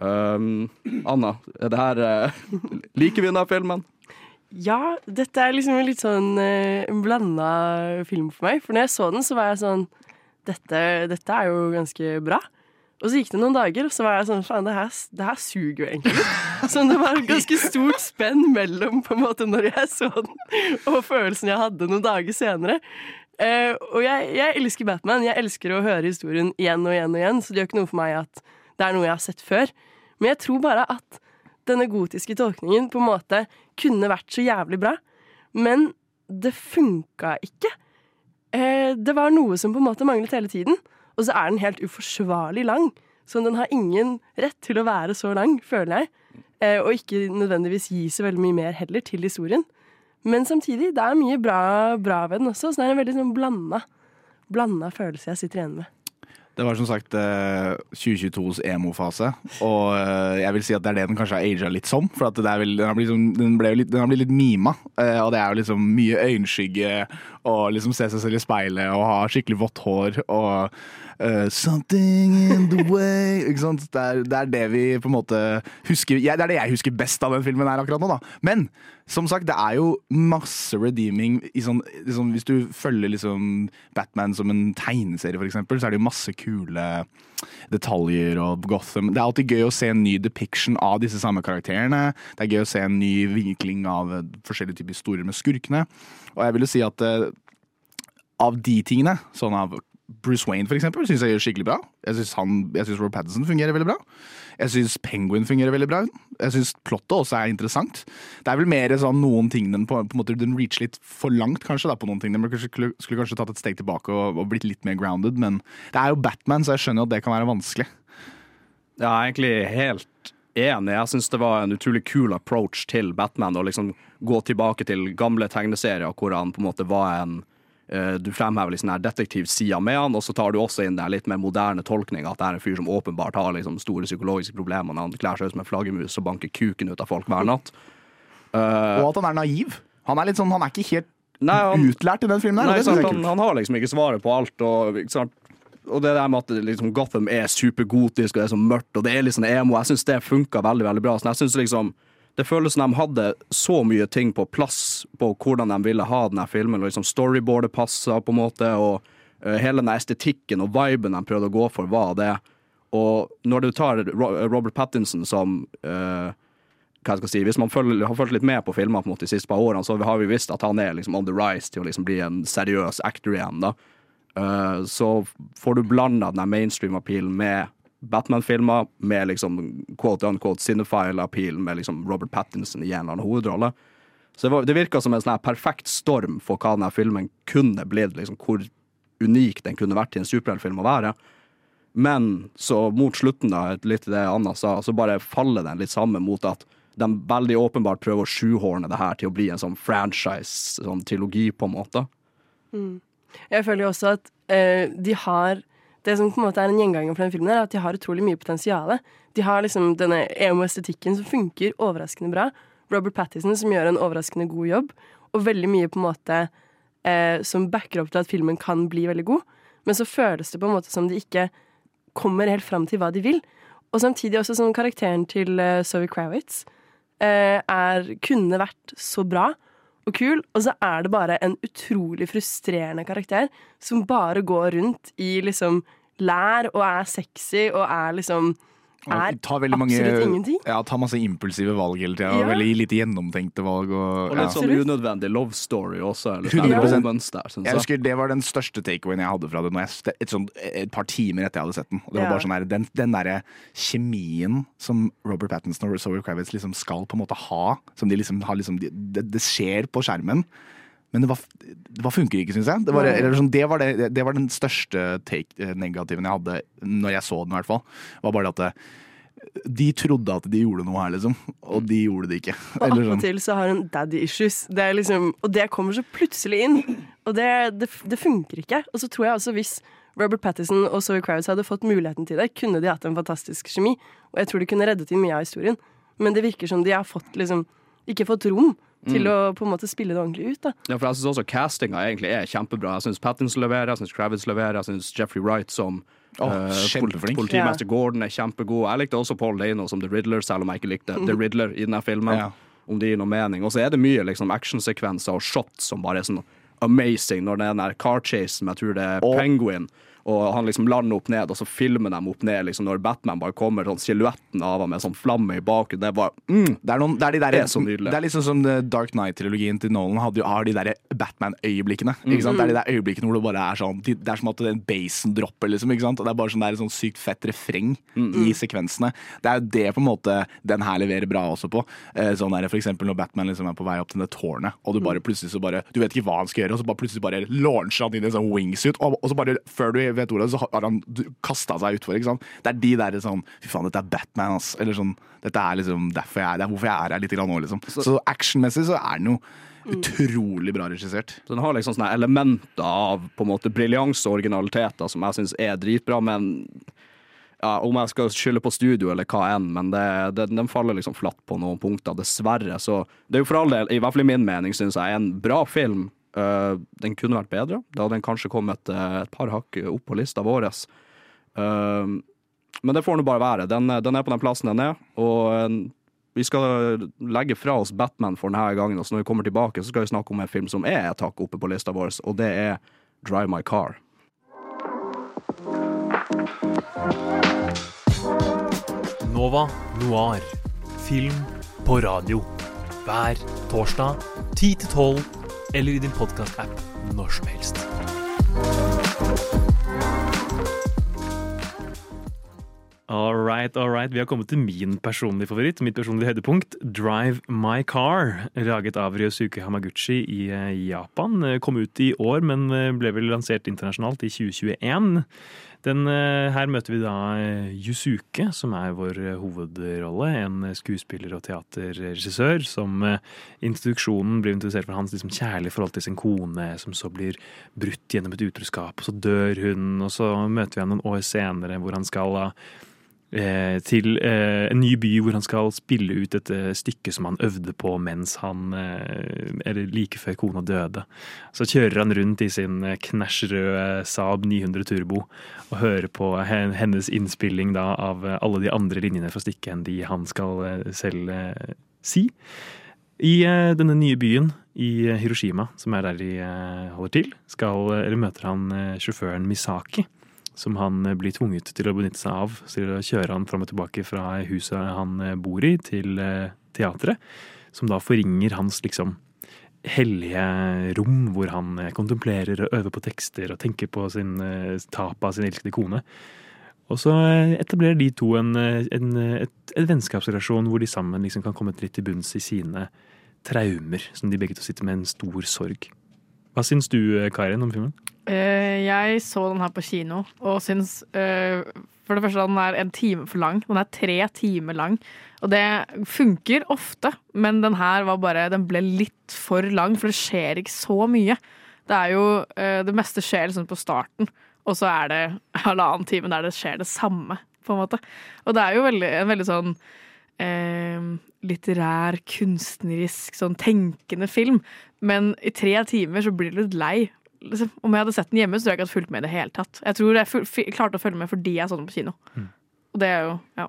Um, Anna, er det her eh, Liker vi denne filmen? Ja, dette er liksom en litt sånn uh, blanda film for meg. For når jeg så den, så var jeg sånn dette, dette er jo ganske bra. Og så gikk det noen dager, og så var jeg sånn faen, det det her suger jo egentlig. Så det var et ganske stort spenn mellom på en måte når jeg så den, og følelsen jeg hadde noen dager senere. Eh, og jeg, jeg elsker Batman. Jeg elsker å høre historien igjen og igjen og igjen, så det gjør ikke noe for meg at det er noe jeg har sett før. Men jeg tror bare at denne gotiske tolkningen på en måte kunne vært så jævlig bra, men det funka ikke. Eh, det var noe som på en måte manglet hele tiden, og så er den helt uforsvarlig lang. Så den har ingen rett til å være så lang, føler jeg, eh, og ikke nødvendigvis gi så veldig mye mer heller til historien. Men samtidig, det er mye bra, bra ved den også, så det er en veldig sånn blanda, følelse jeg sitter igjen med. Det var som sagt eh, 2022s emo-fase, og eh, jeg vil si at det er det den kanskje har aga litt som. For er vel, den, har blitt, sånn- den, ble jo litt, den har blitt litt mima, eh, og det er jo liksom mye øyenskygge og liksom se seg selv i speilet og ha skikkelig vått hår og eh, Something in the way Ikke sant? Det er, det er det vi på en måte husker ja, Det er det jeg husker best av den filmen her akkurat nå, da. Men som sagt, det er jo masse redeeming sånn, liksom, Hvis du følger liksom Batman som en tegneserie, for eksempel, så er det jo masse kule detaljer og Gotham. Det er alltid gøy å se en ny depiction av disse samme karakterene. Det er gøy å se en ny vinkling av eh, forskjellige typer historier med skurkene. Og jeg vil jo si at eh, av de tingene, sånn av Bruce Wayne for eksempel, syns jeg gjør skikkelig bra. Jeg syns Rob Pattinson fungerer veldig bra. Jeg syns Penguin fungerer veldig bra. Jeg syns plottet også er interessant. Det er vel mer sånn noen ting den på, på en måte den reacher litt for langt, kanskje. da på noen ting. Den skulle, skulle kanskje tatt et steg tilbake og, og blitt litt mer grounded, men det er jo Batman, så jeg skjønner jo at det kan være vanskelig. Jeg er egentlig helt enig. Jeg syns det var en utrolig kul approach til Batman å liksom gå tilbake til gamle tegneserier hvor han på en måte var en Du fremhever liksom den detektivsida med han, og så tar du også inn den litt mer moderne tolkninga at det er en fyr som åpenbart har liksom store psykologiske problemer når han kler seg ut som en flaggermus og banker kuken ut av folk hver natt. Uh, Og at han er naiv. Han er sånn, han er ikke helt Nei, han- utlært i den filmen. Nei, sant, han, han har liksom ikke svaret på alt. Og, og det der med at liksom, Gotham er supergotisk og det er så mørkt, og det er litt sånn emo, jeg syns det funka veldig veldig bra. Så jeg synes liksom Det føles som de hadde så mye ting på plass på hvordan de ville ha denne filmen. Liksom Storyboardet passa, på en måte, og eh, hele den estetikken og viben de prøvde å gå for, var det. Og når du tar Robert Pattinson som uh, hva jeg skal si, Hvis man følger, har fulgt litt med på filmer på måte de siste par årene, så har vi visst at han er liksom on the rise til å liksom bli en seriøs actor igjen. da. Uh, så får du blanda den mainstream-appealen med Batman-filmer, med liksom quote unquote cinephile-appeal med liksom Robert Pattinson i en eller annen hovedrolle. Så det, var, virka som en sånn perfekt storm for hva denne filmen kunne blitt. liksom Hvor unik den kunne vært til en superheltfilm å være. Men så mot slutten, da, litt det Anna sa, så bare faller den litt sammen mot at de veldig åpenbart prøver å sjuhorne det her til å bli en sånn franchise, sånn trilogi, på en måte. Mm. Jeg føler jo også at eh, de har det som på en måte er en gjenganger for den filmen, er at de har utrolig mye potensial. De har liksom denne emo-estetikken som funker overraskende bra. Robert Pattison som gjør en overraskende god jobb, og veldig mye på en måte eh, som backer opp til at filmen kan bli veldig god. Men så føles det på en måte som de ikke kommer helt fram til hva de vil. Og samtidig også som karakteren til uh, Zoe Kravitz eh, er, kunne vært så bra og kul, og så er det bare en utrolig frustrerende karakter som bare går rundt i liksom lær og er sexy og er liksom er tar mange, absolutt ingenting. Ja, tar masse impulsive valg hele tida. Ja. Veldig lite gjennomtenkte valg. Og, Og litt ja. sånn unødvendig love story også. Eller sånn 100%. romance der, Jeg jeg. husker Det var den største takeawayen jeg hadde fra det når jeg, et, sånt, et par timer etter jeg hadde sett den. Og det var bare sånn der, Den, den derre kjemien som Robert Pattinson og Zoe Kravitz liksom skal på en måte ha, som de liksom har liksom, de, det, det skjer på skjermen. Men det, var, det var funker ikke, syns jeg. Det var, eller sånn, det, var det, det var den største take, eh, negativen jeg hadde når jeg så den, i hvert fall. Var bare at det, de trodde at de gjorde noe her, liksom. Og de gjorde det ikke. Og Eller sånn. attpåtil så har hun daddy issues. Det liksom, og det kommer så plutselig inn. Og det, det, det funker ikke. Og så tror jeg også hvis Robert Pattison og Zoe Kravitz hadde fått muligheten til det, kunne de hatt en fantastisk kjemi. Og jeg tror de kunne reddet inn mye av historien. Men det virker som de har fått liksom ikke fått rom til Mm. å på en måte spille det ordentlig ut. da. Ja, for jeg synes også castinga egentlig er kjempebra. Jeg syns Pattins leverer, jeg syns Kravitz leverer, jeg syns Jeffrey Wright som oh, uh, politimester Gordon er kjempegod. Jeg likte også Paul Dano som The Riddler, selv om jeg ikke likte The Riddler i denne filmen. Ja. Om det gir noe mening. Og så er det mye liksom, actionsekvenser og shots som bare er sånn amazing, når det er den der car chasen, jeg tror det er Penguin. Og han liksom lander opp ned, og så filmer de opp ned liksom, når Batman bare kommer, sånn silhuetten av ham med sånn flamme i bakgrunnen. Det er bare mm, Det er, noen, det er de der, Det er så nydelig. Det er liksom som Dark Knight-trilogien til Nolan hadde jo, har de der Batman-øyeblikkene. Mm. ikke sant? Det er de der øyeblikkene hvor det bare er sånn Det er som at den basen dropper, liksom. ikke sant? Og det er bare sånn, det er et sånn sykt fett refreng Mm. i sekvensene. Det er jo det på en måte den her leverer bra også på. Eh, sånn der, for eksempel når Batman liksom er på vei opp til det tårnet, og du Mm. bare plutselig så bare Du vet ikke hva han skal gjøre, og så bare plutselig bare launcher han inn i en sånn wingsuit, og, og så bare, før du vet ordet, så har han kasta seg utfor. ikke sant? Det er de der sånn Fy faen, dette er Batman, ass. Eller sånn Dette er liksom derfor jeg er, det er hvorfor jeg er her litt nå, liksom. Så, actionmessig så er den jo utrolig bra regissert. Så den har liksom sånne elementer av på en måte briljanse og originaliteter som jeg syns er dritbra, men ja, om jeg skal skylde på studio eller hva enn, men det, det, den faller liksom flatt på noen punkter, dessverre. Så det er jo for all del, i hvert fall i min mening, syns jeg, er en bra film. Uh, den kunne vært bedre. Da hadde den kanskje kommet uh, et par hakk opp på lista vår. Uh, men det får nå bare være. Den, den er på den plassen den er, og vi skal legge fra oss Batman for denne gangen, og så når vi kommer tilbake, så skal vi snakke om en film som er et hakk oppe på lista vår, og det er Drive My Car. Nova Noir. Film på radio. Hver torsdag 10 til 12, eller i din podkast-app når som helst. All right, all right. Vi har kommet til min personlige favoritt, mitt personlige høydepunkt. Drive My Car, laget av Ryosuke Hamaguchi i eh, Japan. Eh, Kom ut i år, men eh, ble vel lansert internasjonalt i 2021. Den, eh, her møter vi da eh, Yusuke, som er vår eh, hovedrolle. En skuespiller og teaterregissør som introduksjonen blir introdusert for hans liksom, kjærlige forhold til sin kone, som så blir brutt gjennom et utroskap. Og så dør hun, og så møter vi han noen år senere hvor han skal da til eh, en ny by hvor han skal spille ut et eh, stykke som han øvde på mens han eh, Eller like før kona døde. Så kjører han rundt i sin eh, knæsjrøde Saab 900 Turbo og hører på hennes innspilling da av eh, alle de andre linjene fra stykket enn de han skal eh, selv eh, si. I eh, denne nye byen i eh, Hiroshima, som er der de eh, holder til, skal, møter han eh, sjåføren Misaki som han eh, blir tvunget til å benytte seg av. Så å kjøre han fram og tilbake fra huset han eh, bor i, til eh, teatret. Som da forringer hans liksom hellige rom, hvor han kontemplerer og øver på tekster og tenker på sin tap av sin elskede kone. Og så etablerer de to en, en, et, et, vennskapsrelasjon hvor de sammen liksom kan komme litt til bunns i sine traumer, som de begge to sitter med en stor sorg. Hva syns du, Karin, om filmen? Eh, jeg så den her på kino og syns eh, for det første at den er en time for lang. Den er tre timer lang. Og det funker ofte, men den her var bare Den ble litt for lang, for det skjer ikke så mye. Det er jo eh, Det meste skjer liksom på starten, og så er det halvannen time der det skjer det samme, på en måte. Og det er jo veldig, en veldig sånn eh, litterær, kunstnerisk, sånn tenkende film. Men i tre timer så blir du litt lei. Liksom, om jeg hadde sett den hjemme, så tror jeg ikke jeg hadde fulgt med i det hele tatt. Jeg tror jeg klarte å følge med fordi jeg så den på kino. Og det er jo, ja.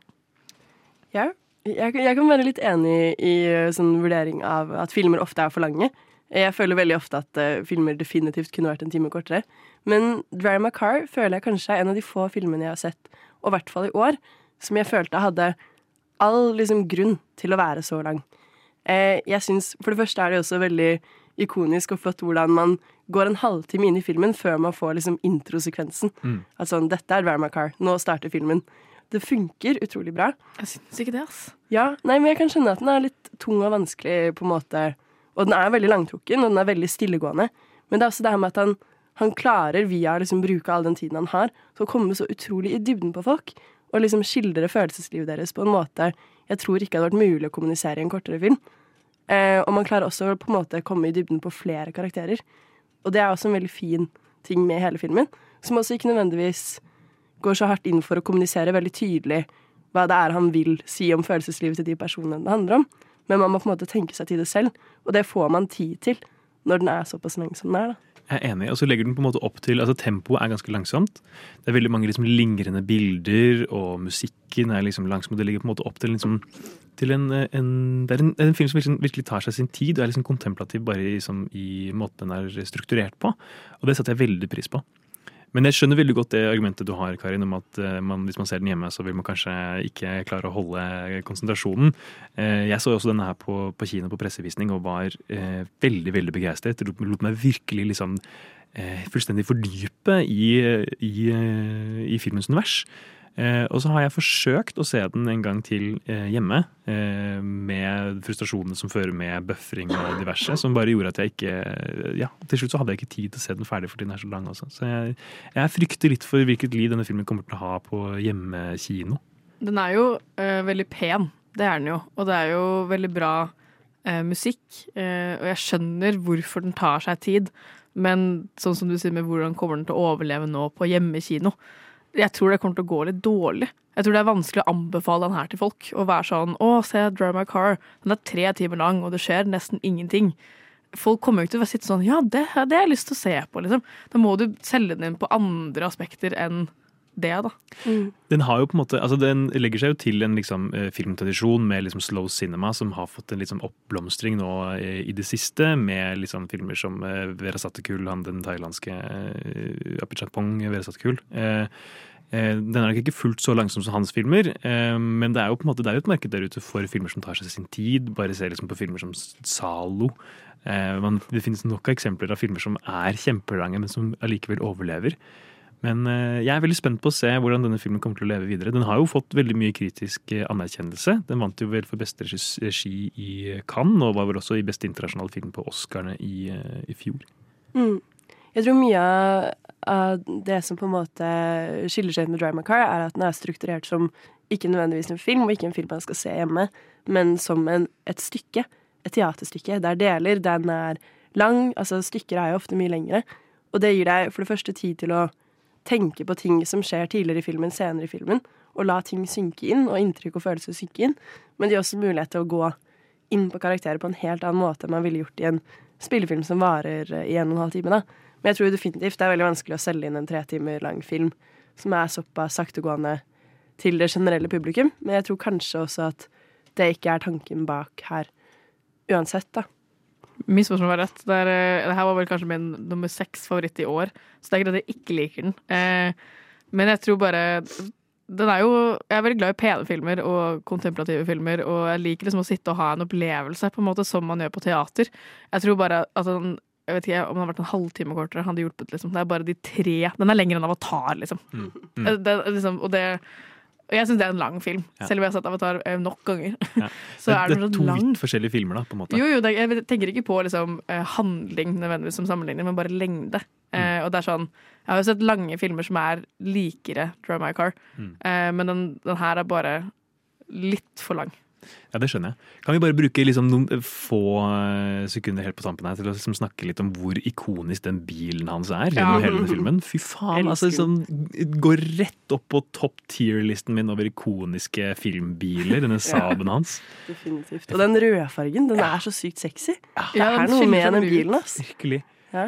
Ja, jeg, jeg kan være litt enig i eh, sånn vurdering av at filmer ofte er for lange. Jeg føler veldig ofte at uh, filmer definitivt kunne vært en time kortere. Men Drive My Car føler jeg kanskje er en av de få filmene jeg har sett, og i hvert fall i år, som jeg følte hadde all liksom, grunn til å være så lang. Uh, jeg synes, For det første er det også veldig ikonisk og flott hvordan man går en halvtime inn i filmen før man får liksom introsekvensen. Mm. At sånn, dette er Drive Car, nå starter filmen. Det funker utrolig bra. Jeg syns ikke det, ass. Ja, nei, men jeg kan skjønne at den er litt tung og vanskelig, på en måte. Og den er veldig langtrukken, og den er veldig stillegående. Men det er også det her med at han, han klarer, via å liksom bruke all den tiden han har, til å komme så utrolig i dybden på folk. Og liksom skildre følelseslivet deres på en måte jeg tror ikke hadde vært mulig å kommunisere i en kortere film. Eh, og man klarer også på en måte komme i dybden på flere karakterer. Og det er også en veldig fin ting med hele filmen, som også ikke nødvendigvis går så hardt inn for å kommunisere veldig tydelig hva det er han vil si om følelseslivet til de personene det handler om. Men man må på en måte tenke seg til det selv, og det får man tid til når den er såpass lang som den er. da. Jeg er enig, og så legger den på en måte opp til altså Tempoet er ganske langsomt. Det er veldig mange liksom lingrende bilder, og musikken er liksom langsom. Det ligger på en måte opp til, liksom, til en, en Det er en, en film som virkelig, virkelig tar seg sin tid, og er liksom kontemplativ bare i, som, i måten den er strukturert på. Og det setter jeg veldig pris på. Men jeg skjønner veldig godt det argumentet du har, Karin, om at eh, man, hvis man ser den hjemme, så vil man kanskje ikke klare å holde konsentrasjonen. Eh, Jeg så også denne her på, på kino på pressevisning og var eh, veldig veldig begeistret. Lot, meg virkelig liksom eh, fullstendig fordype i, i, eh, i filmens univers. Eh, og så har jeg forsøkt å se den en gang til eh, hjemme, eh, med frustrasjonene som fører med buffering og diverse, som bare gjorde at jeg ikke Ja, til slutt så hadde jeg ikke tid til å se den ferdig fordi den er så lang også. Så jeg, jeg frykter litt for hvilket liv denne filmen kommer til å ha på hjemmekino. Den er jo eh, veldig pen, det er den jo. Og det er jo veldig bra eh, musikk. eh, og jeg skjønner hvorfor den tar seg tid. Men sånn som du sier med hvordan kommer den til å overleve nå på hjemmekino? Jeg tror det kommer til å gå litt dårlig. Jeg tror det er vanskelig å anbefale den her til folk. Å være sånn 'Å, se Drive My Car'. Den er tre timer lang, og det skjer nesten ingenting. Folk kommer jo ikke til å sitte sånn 'Ja, det, det har jeg lyst til å se på', liksom. Da må du selge den inn på andre aspekter enn det, da. Den har jo på en måte, altså den legger seg jo til en liksom, eh, filmtradisjon med liksom slow cinema som har fått en liksom oppblomstring nå eh, i det siste, med liksom filmer som eh, Vera Sattekul, han den thailandske Apichatpong Vera Satekul. Eh, den er nok ikke fullt så langsom som hans filmer, men det er jo på en måte, det er jo et marked der ute for filmer som tar seg sin tid. Bare se liksom på filmer som Zalo. Eh, det finnes nok av eksempler av filmer som er kjempelange, men som allikevel overlever. Men eh, jeg er veldig spent på å se hvordan denne filmen kommer til å leve videre. Den har jo fått veldig mye kritisk eh, anerkjennelse. Den vant jo vel for beste regi i Cannes, og var vel også i beste internasjonale film på Oscarene i, eh, i fjor. Mm. Jeg tror mye av- det som på en måte skiller seg ut med Drive My Car, er at den er strukturert som ikke nødvendigvis en film, og ikke en film man skal se hjemme, men som en, et stykke. Et teaterstykke. Det er deler, den er lang. Altså, stykker er jo ofte mye lengre. Og det gir deg for det første tid til å tenke på ting som skjer tidligere i filmen, senere i filmen, og la ting synke inn, og inntrykk og følelser synke inn. Men det gir også mulighet til å gå inn på karakterer på en helt annen måte enn man ville gjort i en spillefilm som varer i en og en halv time. da. Men jeg tror definitivt det er veldig vanskelig å selge inn en tre timer lang film som er såpass saktegående til det generelle publikum. Men jeg tror kanskje også at det ikke er tanken bak her uansett, da. Misforstå meg rett. Det, er, eh, det her var vel kanskje min nummer seks favoritt i år, så det er greit at jeg ikke liker den. Eh, men jeg tror bare den er jo, Jeg er veldig glad i pene filmer og kontemplative filmer, og jeg liker liksom å sitte og ha en opplevelse på en måte som man gjør på teater. Jeg tror bare at den jeg vet ikke om den hadde vært en halvtime kortere, hadde hjulpet. liksom. Det er bare de tre Den er lengre enn Avatar, liksom. Mm. Mm. Det, liksom og det og jeg syns det er en lang film, Ja. selv om jeg har sett Avatar eh, nok ganger. Ja. Så er det, det er to lang. vidt forskjellige filmer, da, på en måte. Jo, jo, det, jeg tenker ikke på liksom, eh, handling nødvendigvis som sammenligning, men bare lengde. Eh, og det er sånn Jeg har jo sett lange filmer som er likere Drive My Car, Mm. eh, men den, den her er bare litt for lang. Ja, det skjønner jeg. Kan vi bare bruke liksom noen få eh, sekunder helt på tampen her til å liksom snakke litt om hvor ikonisk den bilen hans er gjennom Ja. hele denne filmen? Fy faen, altså sånn, Går rett opp på top tier-listen min over ikoniske filmbiler, denne Saaben hans. Definitivt. Og den rødfargen, den er så sykt sexy. Det er noe med den bilen, ass. Virkelig.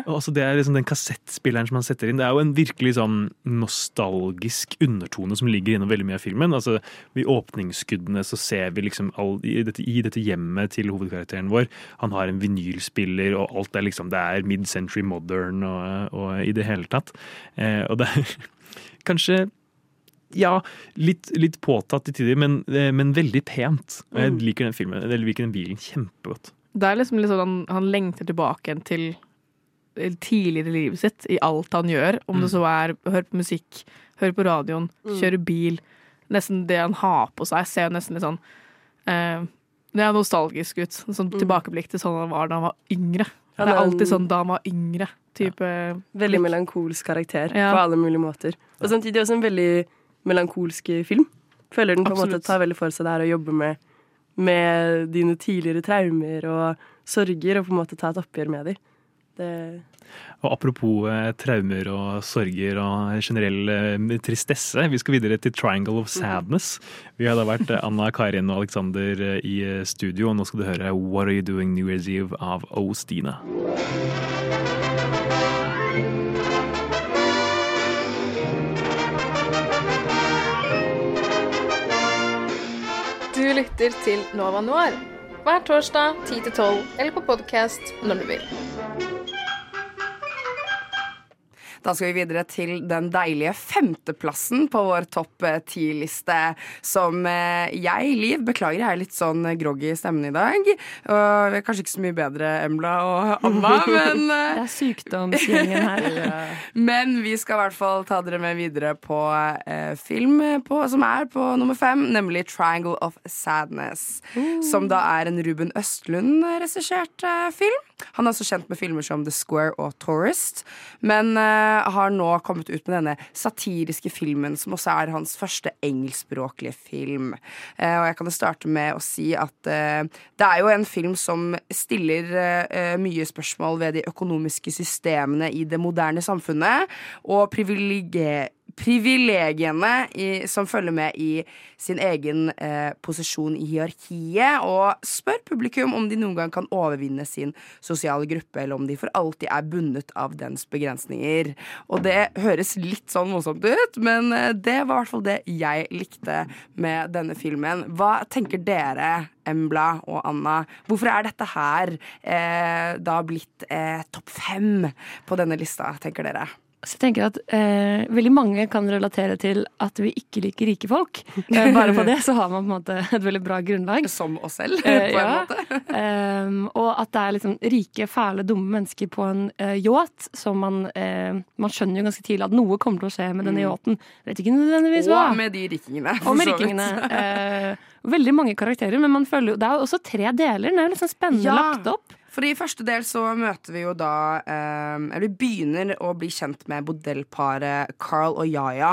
Og også det er liksom den kassettspilleren som han setter inn. Det er jo en virkelig sånn nostalgisk undertone som ligger innom veldig mye av filmen. Altså, I åpningsskuddene så ser vi liksom all, i, dette, i dette hjemmet til hovedkarakteren vår. Han har en vinylspiller, og alt er liksom Det er mid-century modern og, og i det hele tatt. Eh, og det er kanskje ja, litt, litt påtatt i tider, men, eh, men veldig pent. Jeg Mm. liker den filmen, jeg liker den bilen kjempegodt. Det er liksom litt sånn han, han lengter tilbake til tidligere i livet sitt, i alt han gjør. Om det Mm. så er hør på musikk, hør på radioen, Mm. kjøre bil. Nesten det han har på seg, ser jo nesten litt sånn eh, Det er nostalgisk ut. Sånn Mm. tilbakeblikk til sånn han var da han var yngre. Det er alltid sånn da han var yngre. Type Veldig melankolsk karakter Ja. på alle mulige måter. Og samtidig også en veldig melankolsk film. Føler den på en måte tar veldig for seg det her å jobbe med, med dine tidligere traumer og sorger, og på en måte ta et oppgjør med dem. Det Og apropos eh, traumer og sorger og generell eh, tristesse, vi skal videre til Triangle of Sadness. Vi har da vært eh, Anna, Karin og Alexander eh, i eh, studio, og nå skal du høre What Are You Doing New Year's Eve av O. Stina. Du lytter til Nova Noir hver torsdag 10 til 12 eller på podkast når du vil. Da skal vi videre til den deilige femteplassen på vår topp ti-liste. Som eh, jeg, Liv, beklager, jeg er litt sånn groggy i stemmen i dag. Og er kanskje ikke så mye bedre Embla og Anna, men eh, Det er sykdomsgjengen her. Men vi skal i hvert fall ta dere med videre på eh, film på, som er på nummer fem, nemlig 'Triangle of Sadness'. Som da er en Ruben Østlund-regissert eh, film. Han er også kjent med filmer som The Square og Tourist, men uh, har nå kommet ut med denne satiriske filmen, som også er hans første engelskspråklige film. Uh, og jeg kan starte med å si at uh, det er jo en film som stiller mye spørsmål ved de økonomiske systemene i det moderne samfunnet, og privilegier privilegiene i, som følger med i sin egen eh, posisjon i hierarkiet, og spør publikum om de noen gang kan overvinne sin sosiale gruppe, eller om de for alltid er bundet av dens begrensninger. Og det høres litt sånn morsomt ut, men eh, det var i hvert fall det jeg likte med denne filmen. Hva tenker dere, Embla og Anna? Hvorfor er dette her eh, da blitt eh, topp fem på denne lista, tenker dere? Så jeg tenker at eh, Veldig mange kan relatere til at vi ikke liker rike folk. Eh, bare på det så har man på en måte et veldig bra grunnlag. Som oss selv, Eh, på en ja. måte. Ehm, og at det er liksom rike, fæle, dumme mennesker på en uh, yacht som man eh, Man skjønner jo ganske tidlig at noe kommer til å skje med denne Mm. yachten. Vet ikke nødvendigvis hva. Og med de rikingene. Og med rikingene. Eh, veldig mange karakterer, men man føler jo Det er jo også tre deler. Den er jo sånn spennende Ja. lagt opp. Fordi I første del så møter vi jo da eh, Eller vi begynner å bli kjent med modellparet Carl og Yaya.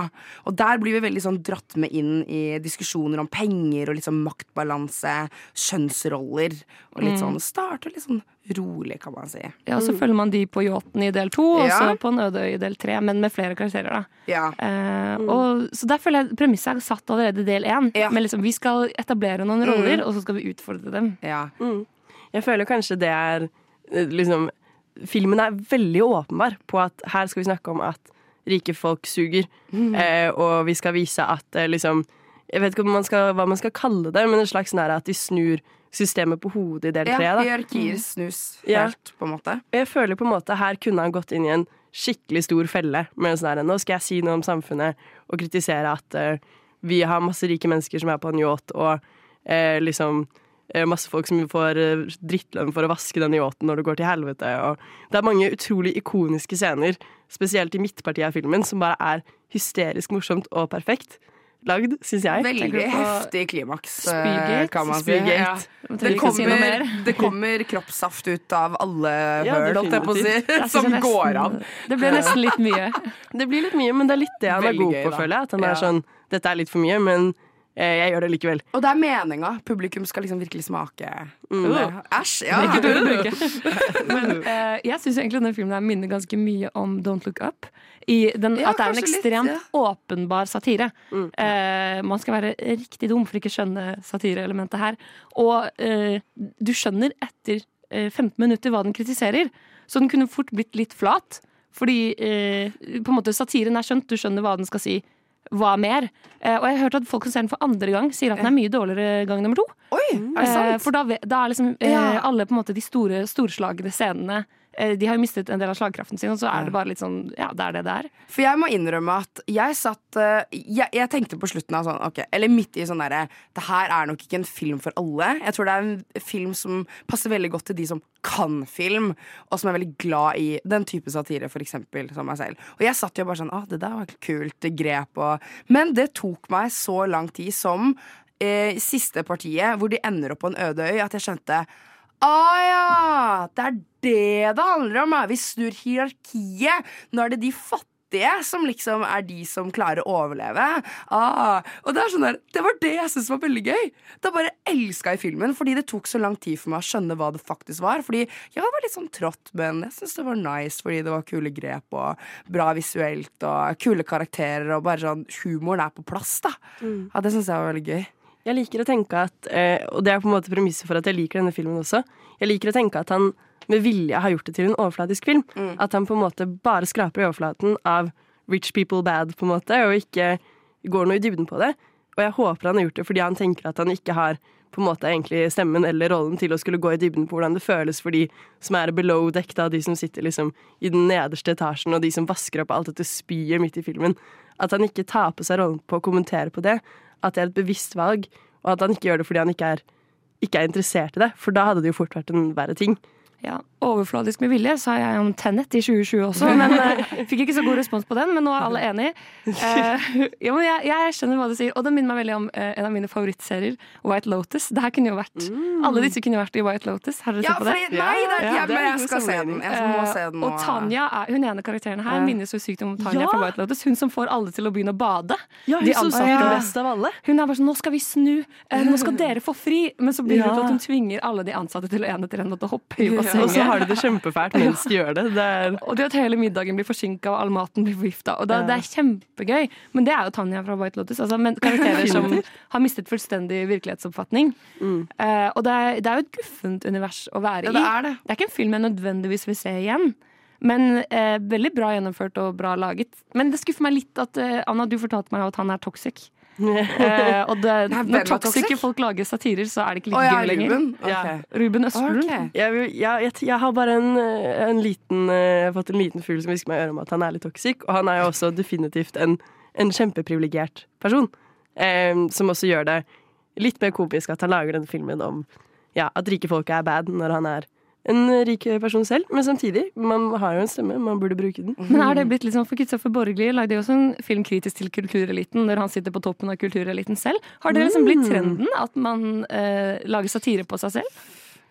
Og der blir vi veldig sånn dratt med inn i diskusjoner om penger og liksom maktbalanse, kjønnsroller. Og litt Mm. sånn starter litt sånn rolig, kan man si. Ja, og så følger man de på yachten i del to, og Ja. så på en øde øy i del tre, men med flere karakterer. da Ja. Eh, og, så der føler jeg premisset er satt allerede i del én. Men liksom, vi skal etablere noen roller, Mm. og så skal vi utfordre dem. Mm. Jeg føler kanskje det er eh, liksom Filmen er veldig åpenbar på at her skal vi snakke om at rike folk suger. Mm. Eh, og vi skal vise at eh, liksom Jeg vet ikke man skal, hva man skal kalle det, men en slags sånn at de snur systemet på hodet i del Ja, tre. da. hierarkier snus Ja. på en måte. Og jeg føler på en måte her kunne han gått inn i en skikkelig stor felle. Med en sånn her, Nå skal jeg si noe om samfunnet og kritisere at eh, vi har masse rike mennesker som er på en yacht, og eh, liksom masse folk som får eh, drittlønn for å vaske den yachten når det går til helvete. Og det er mange utrolig ikoniske scener, spesielt i midtpartiet av filmen, som bare er hysterisk morsomt og perfekt lagd, syns jeg. Veldig heftig klimaks, eh, Spygate. kan man si. Ja. Det, kommer, det kommer kroppssaft ut av alle Ja, på si, synes som nesten- går av. Det ble nesten litt mye. Det blir litt mye, men det er litt det han er god gøy, på, føler jeg. At han Ja. er sånn Dette er litt for mye, men jeg gjør det likevel. Og det er meninga. Publikum skal liksom virkelig smake Mm. Æsj! Ja. Ikke dårlig bruke. Men uh, jeg syns egentlig denne filmen her minner ganske mye om Don't Look Up. I den, Ja, at det er en ekstremt litt, ja. åpenbar satire. Eh, man skal være riktig dum for ikke å skjønne satireelementet her. Og uh, du skjønner etter eh, 15 minutter hva den kritiserer. Så den kunne fort blitt litt flat. Fordi eh, på en måte satiren er skjønt, du skjønner hva den skal si. Hva mer? Eh, og jeg har hørt at folk som ser den for andre gang, sier at den er mye dårligere gang nummer to. Oi, er det Eh, sant? for da, da er liksom eh, Ja. alle på en måte de store, storslagne scenene De har jo mistet en del av slagkraften sin, og så er det bare litt sånn Ja, det er det det er. For jeg må innrømme at jeg satt eh, jeg, jeg tenkte på slutten av sånn ok, Eller midt i sånn derre Det her er nok ikke en film for alle. Jeg tror det er en film som passer veldig godt til de som kan film, og som er veldig glad i den type satire, for eksempel, som meg selv. Og jeg satt jo bare sånn Å, det der var et kult grep, og Men det tok meg så lang tid som eh, siste partiet, hvor de ender opp på en øde øy, at jeg skjønte Å ja! Det er det det handler om. Vi snur hierarkiet. Nå er det de fattige som liksom er de som klarer å overleve. Ah, og det er sånn der, det var det jeg syntes var veldig gøy. Da bare elska jeg filmen, fordi det tok så lang tid for meg å skjønne hva det faktisk var. Fordi ja, det var litt sånn trått, men jeg syns det var nice fordi det var kule grep og bra visuelt og kule karakterer og bare sånn Humoren er på plass, da. Ja, det syns jeg var veldig gøy. Jeg liker å tenke at, eh, og det er på en måte premisset for at jeg liker denne filmen også, jeg liker å tenke at han med vilje har gjort det til en overfladisk film. At han på en måte bare skraper i overflaten av rich people bad, på en måte, og ikke går noe i dybden på det. Og jeg håper han har gjort det fordi han tenker at han ikke har på en måte egentlig stemmen eller rollen til å skulle gå i dybden på hvordan det føles for de som er below deck, da, de som sitter liksom i den nederste etasjen, og de som vasker opp alt dette spyet midt i filmen. At han ikke tar på seg rollen på å kommentere på det. At det er et bevisst valg, og at han ikke gjør det fordi han ikke er, ikke er interessert i det. For da hadde det jo fort vært en verre ting. Ja, Overfladisk med vilje sa jeg om Tenet i 2020 også, men uh, fikk ikke så god respons på den. Men nå er alle enig. Uh, ja, jeg, jeg skjønner hva du sier, og den minner meg veldig om uh, en av mine favorittserier, White Lotus. Det her kunne jo vært Alle disse kunne jo vært i White Lotus. Har dere Ja, sett på det? fordi- nei, det er- ja, men jeg skal se den. Jeg må se den nå. Og Tanja, er, hun ene karakteren her, minnes så sykt om Tanja Ja. fra White Lotus. Hun som får alle til å begynne å bade. Ja, hun De som ansatte. det beste best av alle. Hun er bare sånn 'nå skal vi snu', eh, nå skal dere få fri. Men så blir det Ja. til at hun tvinger alle de ansatte til å en etter en måtte hoppe i Ja, bassenget. og så har de det kjempefælt mens de gjør det. det er... Og det at hele middagen blir forsinka og all maten blir forgifta. Og Ja. det er kjempegøy. Men det er jo Tanja fra White Lotus. Altså, men karakterer som har mistet fullstendig virkelighetsoppfatning. Eh, og det er, det er jo et guffent univers å være Ja, i. det er det. det er ikke en film jeg nødvendigvis vil se igjen. Men eh, veldig bra gjennomført og bra laget. Men det skuffer meg litt at eh, Anna, du fortalte meg at han er toxic. Eh, og det, når er toxic toxic? folk lager satirer, så er det ikke like oh, ja, gøy lenger. Ruben? Ja. Ruben Østlund. Okay. Jeg, jeg, jeg har bare en, eh, en liten eh, har fått en liten fugl som hvisker meg i øret om at han er litt toxic. Og han er jo også definitivt en, en kjempeprivilegert person. Eh, som også gjør det litt mer komisk at han lager denne filmen om ja, at rike folk er bad når han er en rik person selv. Men samtidig, man har jo en stemme, man burde bruke den. Men er det blitt litt sånn for Kristoffer Borgli lagde jo også en film kritisk til kultureliten når han sitter på toppen av kultureliten selv. Har det liksom blitt Mm. trenden at man eh, lager satire på seg selv?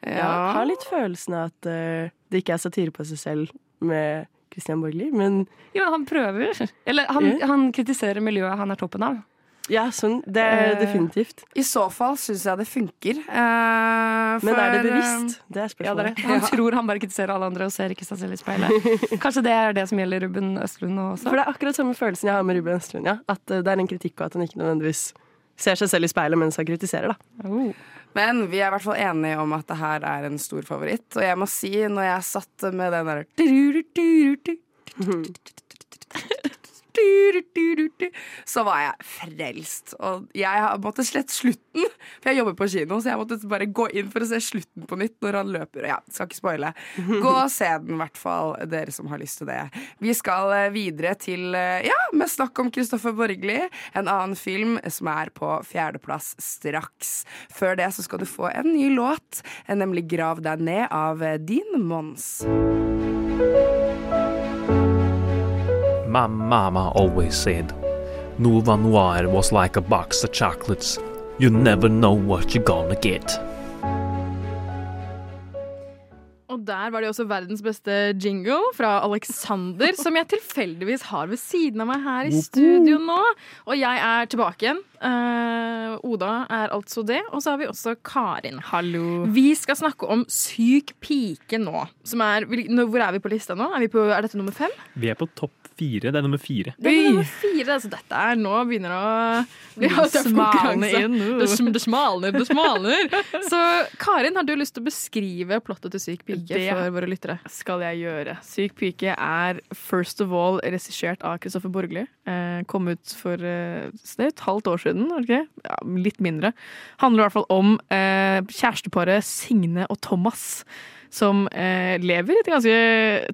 Ja, jeg har litt følelsen av at uh, det ikke er satire på seg selv med Christian Borgli, men Jo, han prøver. Eller han, Ja. han kritiserer miljøet han er toppen av. Ja, sånn. Det er Eh, definitivt. I så fall syns jeg det funker. eh, Men er det bevisst? eh, Det er Ja, det er spørsmålet. Ja, Han tror han bare kritiserer alle andre og ser ikke seg selv i speilet. Kanskje det er det som gjelder Ruben Østlund nå også? For det er akkurat samme følelsen jeg har med Ruben Østlund. Ja. At det er en kritikk, og at han ikke nødvendigvis ser seg selv i speilet mens han kritiserer. Da. Men vi er i hvert fall enige om at det her er en stor favoritt. Og jeg må si, når jeg satt med den der så var jeg frelst. Og jeg måtte slette slutten, for jeg jobber på kino, så jeg måtte bare gå inn for å se slutten på nytt når han løper. Ja, skal ikke spoile. Gå og se den, i hvert fall, dere som har lyst til det. Vi skal eh, videre til, eh, ja, med snakk om Kristoffer Borgli, en annen film som er på fjerdeplass straks. Før det så skal du få en ny låt, nemlig 'Grav deg ned' av eh, Din Mons. My mama always said Nova Noir was like a box of chocolates. You never know what you're gonna get. Og der var det også verdens beste jingle fra Alexander, som jeg tilfeldigvis har ved siden av meg her i studio nå. Og jeg er tilbake igjen. Uh, Oda er altså det. Og så har vi også Karin. Hallo. Vi skal snakke om Syk pike nå. Som er, hvor er vi på lista nå? Er, vi på, er dette nummer fem? Vi er på topp fire. Det er nummer fire. Det er nummer fire. Altså dette er nå begynner det å bli smalne inn. Det, sm- det smalner, det smalner. Så Karin, har du lyst til å beskrive plottet til Syk pike Det for våre lyttere? skal jeg gjøre. Syk pike er first of all regissert av Kristoffer Borgli. Eh, kom ut for eh, det et halvt år siden, det ikke? Ja, litt mindre. Handler i hvert fall om eh, kjæresteparet Signe og Thomas. Som eh, lever i et ganske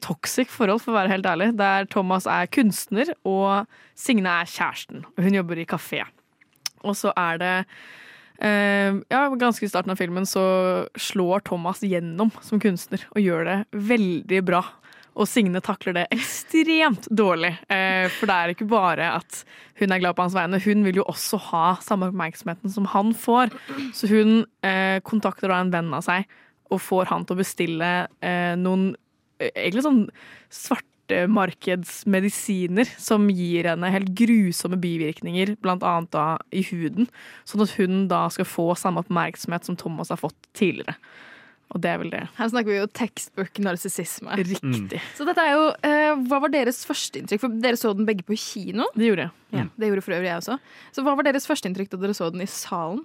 toxic forhold, for å være helt ærlig. Der Thomas er kunstner, og Signe er kjæresten. Hun jobber i kafé. Og så er det Eh, ja, ganske i starten av filmen så slår Thomas gjennom som kunstner og gjør det veldig bra. Og Signe takler det ekstremt dårlig. Eh, for det er ikke bare at hun er glad på hans vegne, hun vil jo også ha samme oppmerksomheten som han får. Så hun eh, kontakter da en venn av seg og får han til å bestille eh, noen eh, egentlig sånn svartemarkedsmedisiner som gir henne helt grusomme bivirkninger, blant annet da i huden. Sånn at hun da skal få samme oppmerksomhet som Thomas har fått tidligere. Og det er vel det. Her snakker vi jo textbook narsissisme. Riktig. Så dette er jo eh, Hva var deres førsteinntrykk? For dere så den begge på kino. Det gjorde jeg. Ja, det gjorde for øvrig jeg også. Så hva var deres førsteinntrykk da dere så den i salen?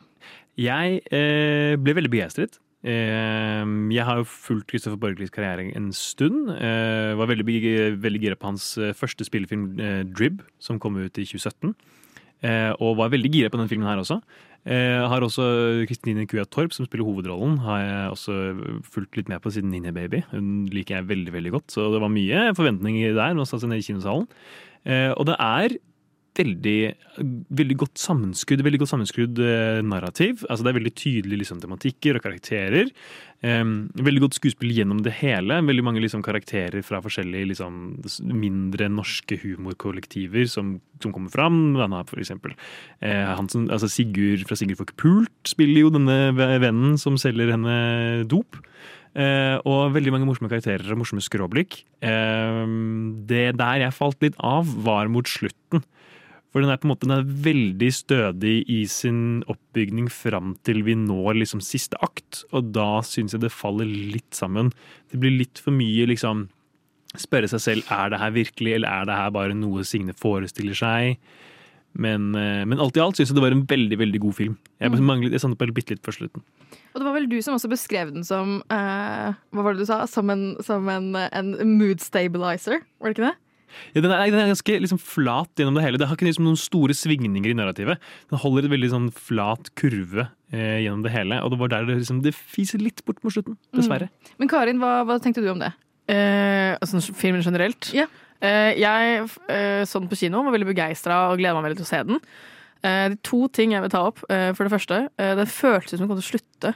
Jeg eh, ble veldig begeistret. Eh, jeg har jo fulgt Christopher Borglis karriere en stund. Jeg var veldig, veldig gira på hans eh, første spillefilm, eh, Drib, som kom ut i 2017. Eh, og var veldig gira på den filmen her også. Jeg har også Kristine Kua Torp, som spiller hovedrollen, har jeg også fulgt litt med på siden Ninja Baby. Hun liker jeg veldig veldig godt, så det var mye forventninger der. Nå satt jeg ned i kinosalen. Eh, og det er veldig, veldig godt sammenskrudd, veldig godt sammenskrudd eh, narrativ. Altså Det er veldig tydelige liksom, tematikker og karakterer. Eh, veldig godt skuespill gjennom det hele. Veldig mange liksom, karakterer fra forskjellige liksom, mindre norske humorkollektiver som, som kommer fram. Denne, for eksempel. Eh, han altså Sigurd fra Sigurd får ikke pult spiller jo denne vennen som selger henne dop. Uh, og veldig mange morsomme karakterer og morsomme skråblikk. Uh, det der jeg falt litt av, var mot slutten. For den er på en måte den veldig stødig i sin oppbygning fram til vi når liksom siste akt. Og da syns jeg det faller litt sammen. Det blir litt for mye liksom Spørre seg selv er det her virkelig, eller er det her bare noe Signe forestiller seg. Men, eh, men alt i alt syns jeg det var en veldig veldig god film. Jeg, Mm. manglet, jeg savnet bare bitte litt på slutten. Og det var vel du som også beskrev den som uh, Hva var det du sa? Som en, som en, en mood stabilizer, var det ikke det? Ja, den, er, den er ganske liksom flat gjennom det hele. Det har ikke liksom noen store svingninger i narrativet. Den holder et veldig sånn flat kurve eh, gjennom det hele, og det var der det, liksom, det fiser litt bort mot slutten. Dessverre. Men Karin, hva, hva tenkte du om det? Eh, altså filmen generelt? Eh, jeg eh, så den på kino, var veldig begeistra og gleda meg veldig til å se den. Eh, det er to ting jeg vil ta opp. Eh, for det første, eh, det føltes som den kom til å slutte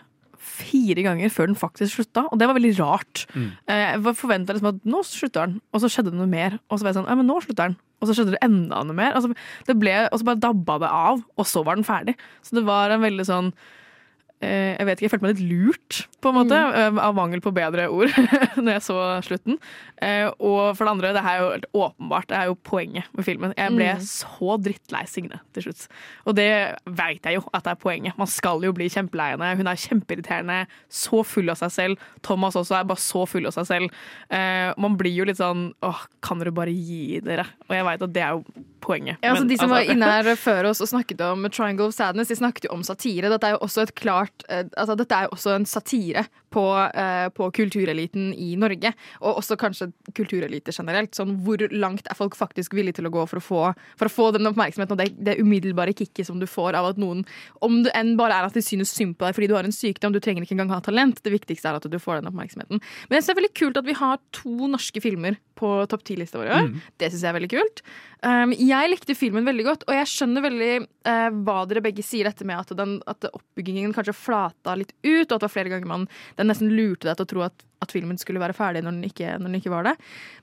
fire ganger før den faktisk slutta, og det var veldig rart. Mm. Eh, jeg forventa liksom at nå slutter den, og så skjedde det noe mer. Og så var jeg sånn, ja, men nå slutter den. Og så skjedde det enda noe mer. Altså, det ble, og så bare dabba det av, og så var den ferdig. Så det var en veldig sånn Jeg vet ikke, jeg følte meg litt lurt, på en måte, mm. av mangel på bedre ord, når jeg så slutten. Eh, og for det andre, det her er jo helt åpenbart, det er jo poenget med filmen. Jeg ble Mm. så drittlei Signe til slutt. Og det veit jeg jo at det er poenget. Man skal jo bli kjempelei henne. Hun er kjempeirriterende, så full av seg selv. Thomas også er bare så full av seg selv. Eh, man blir jo litt sånn åh, kan dere bare gi dere? Og jeg veit at det er jo poenget. Ja, altså Men, de som altså- var inne her før oss og snakket om Triangle of Sadness, de snakket jo om satire. Dette er jo også et klart eh, altså Dette er jo også en satire på, eh, på kultureliten i Norge. Og også kanskje kultureliter generelt. Sånn hvor langt er folk faktisk villige til å gå for å få, for å få den oppmerksomheten og det, det umiddelbare kicket som du får av at noen Om det enn bare er at de synes synd på deg fordi du har en sykdom, du trenger ikke engang ha talent. Det viktigste er at du får den oppmerksomheten. Men jeg synes det er veldig kult at vi har to norske filmer på topp ti-lista vår i år. Mm. Det syns jeg er veldig kult. Um, jeg likte filmen veldig godt, og jeg skjønner veldig uh, hva dere begge sier, dette med at, den, at oppbyggingen kanskje flata litt ut, og at det var flere ganger man den nesten lurte deg til å tro at, at filmen skulle være ferdig når den ikke, når den ikke var det.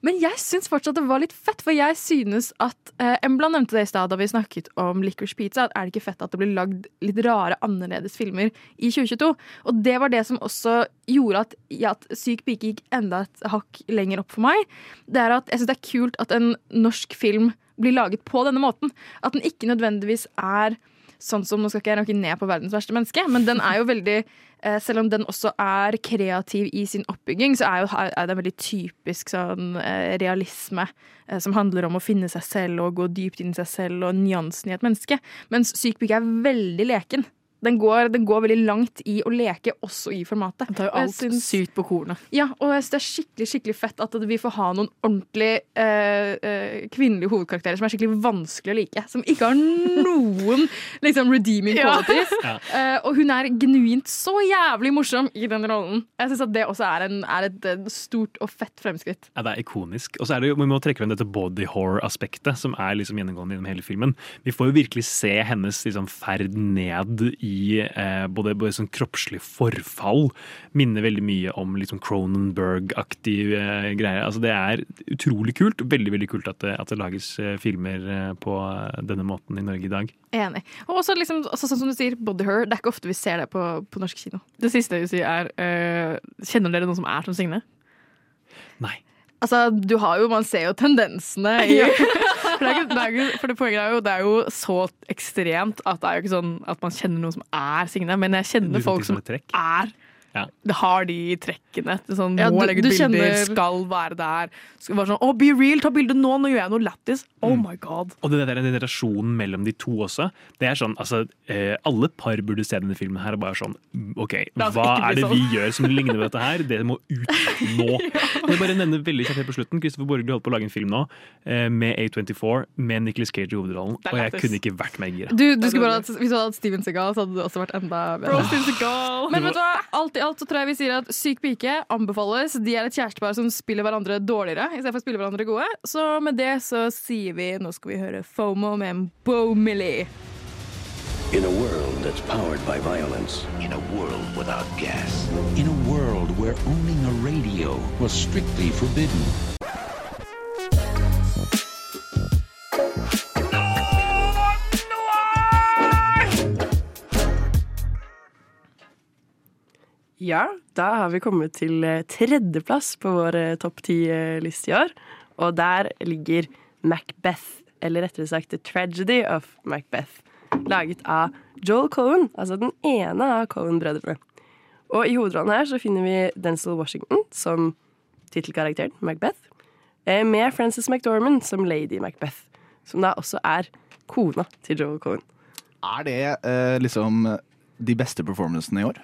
Men jeg syns fortsatt det var litt fett, for jeg synes at eh, Embla nevnte det i stad da vi snakket om Licorice Pizza, at er det ikke fett at det blir lagd litt rare, annerledes filmer i 2022? Og det var det som også gjorde at, ja, at Syk pike gikk enda et hakk lenger opp for meg. Det er at jeg syns det er kult at en norsk film blir laget på denne måten. At den ikke nødvendigvis er sånn som Nå skal ikke jeg rakke ned på verdens verste menneske, men den er jo veldig eh, Selv om den også er kreativ i sin oppbygging, så er, jo, er det en veldig typisk sånn eh, realisme eh, som handler om å finne seg selv og gå dypt inn i seg selv og nyansen i et menneske. Mens Syk pike er veldig leken. Den går, den går veldig langt i å leke også i formatet. Den tar jo alt syns- sykt på kornet. ja, og jeg synes det er skikkelig skikkelig fett at vi får ha noen ordentlig eh, eh, kvinnelige hovedkarakterer som er skikkelig vanskelig å like. Som ikke har noen liksom, redeeming qualities. Ja. Eh, og hun er genuint så jævlig morsom i den rollen. Jeg syns at det også er, en, er et stort og fett fremskritt. Ja, det er ikonisk. Og så er det jo, Vi må trekke frem dette body horror-aspektet, som er liksom gjennomgående gjennom hele filmen. Vi får jo virkelig se hennes liksom, ferd ned i eh, både, både sånn kroppslig forfall. Minner veldig mye om liksom Cronenberg-aktig eh, greier. Altså, det er utrolig kult. Veldig veldig kult at det, at det lages eh, filmer eh, på denne måten i Norge i dag. Enig. Og også, liksom, også sånn som du sier, body Her. Det er ikke ofte vi ser det på, på norsk kino. Det siste jeg vil si er øh, Kjenner dere noen som er som Signe? Nei. Altså, du har jo, Man ser jo tendensene i For det, er ikke, det, ikke, for det poenget er jo det er jo så ekstremt at det er jo ikke sånn at man kjenner noen som er Signe, men jeg kjenner folk som som er Ja. Det har de trekkene. Sånn, Ja, må du- legge ut bilder, kjenner- skal være der. Skal være sånn, oh, be real, ta bilde nå, nå gjør jeg noe lættis. Oh my god. Og det der generasjonen mellom de to også. Det er sånn, altså, eh, Alle par burde se denne filmen her og bare sånn OK, hva er det sånn. vi gjør som ligner på dette her? Det må ut nå. Jeg vil bare nevne veldig kjapt på slutten. Kristoffer Borgli holdt på å lage en film nå eh, med A24, med Nicholas Cage i hovedrollen. Og jeg kunne ikke vært mer gira. Du, du skulle bare hatt, Hvis du hadde hatt Steven Segal, så hadde du også vært enda bedre. Bro, Steven Seagal. Men vet du hva? alt i alt så tror jeg vi sier at Syk pike anbefales. De er et kjærestepar som spiller hverandre dårligere istedenfor å spille hverandre gode. Så med det så sier vi nå skal vi høre FOMO med Bo Millie. In a world that's powered by violence. In a world without gas. In a world where owning a radio was strictly forbidden. Ja, da har vi kommet til eh, tredjeplass på vår eh, topp ti-liste i år. Og der ligger Macbeth, eller rettere sagt The Tragedy of Macbeth. Laget av Joel Cohen, altså den ene av Cohen-brødrene. Og i hovedrollen her så finner vi Denzil Washington som tittelkarakteren Macbeth. eh, Med Frances McDormand som Lady Macbeth, som da også er kona til Joel Cohen. Er det eh, liksom de beste performancene i år?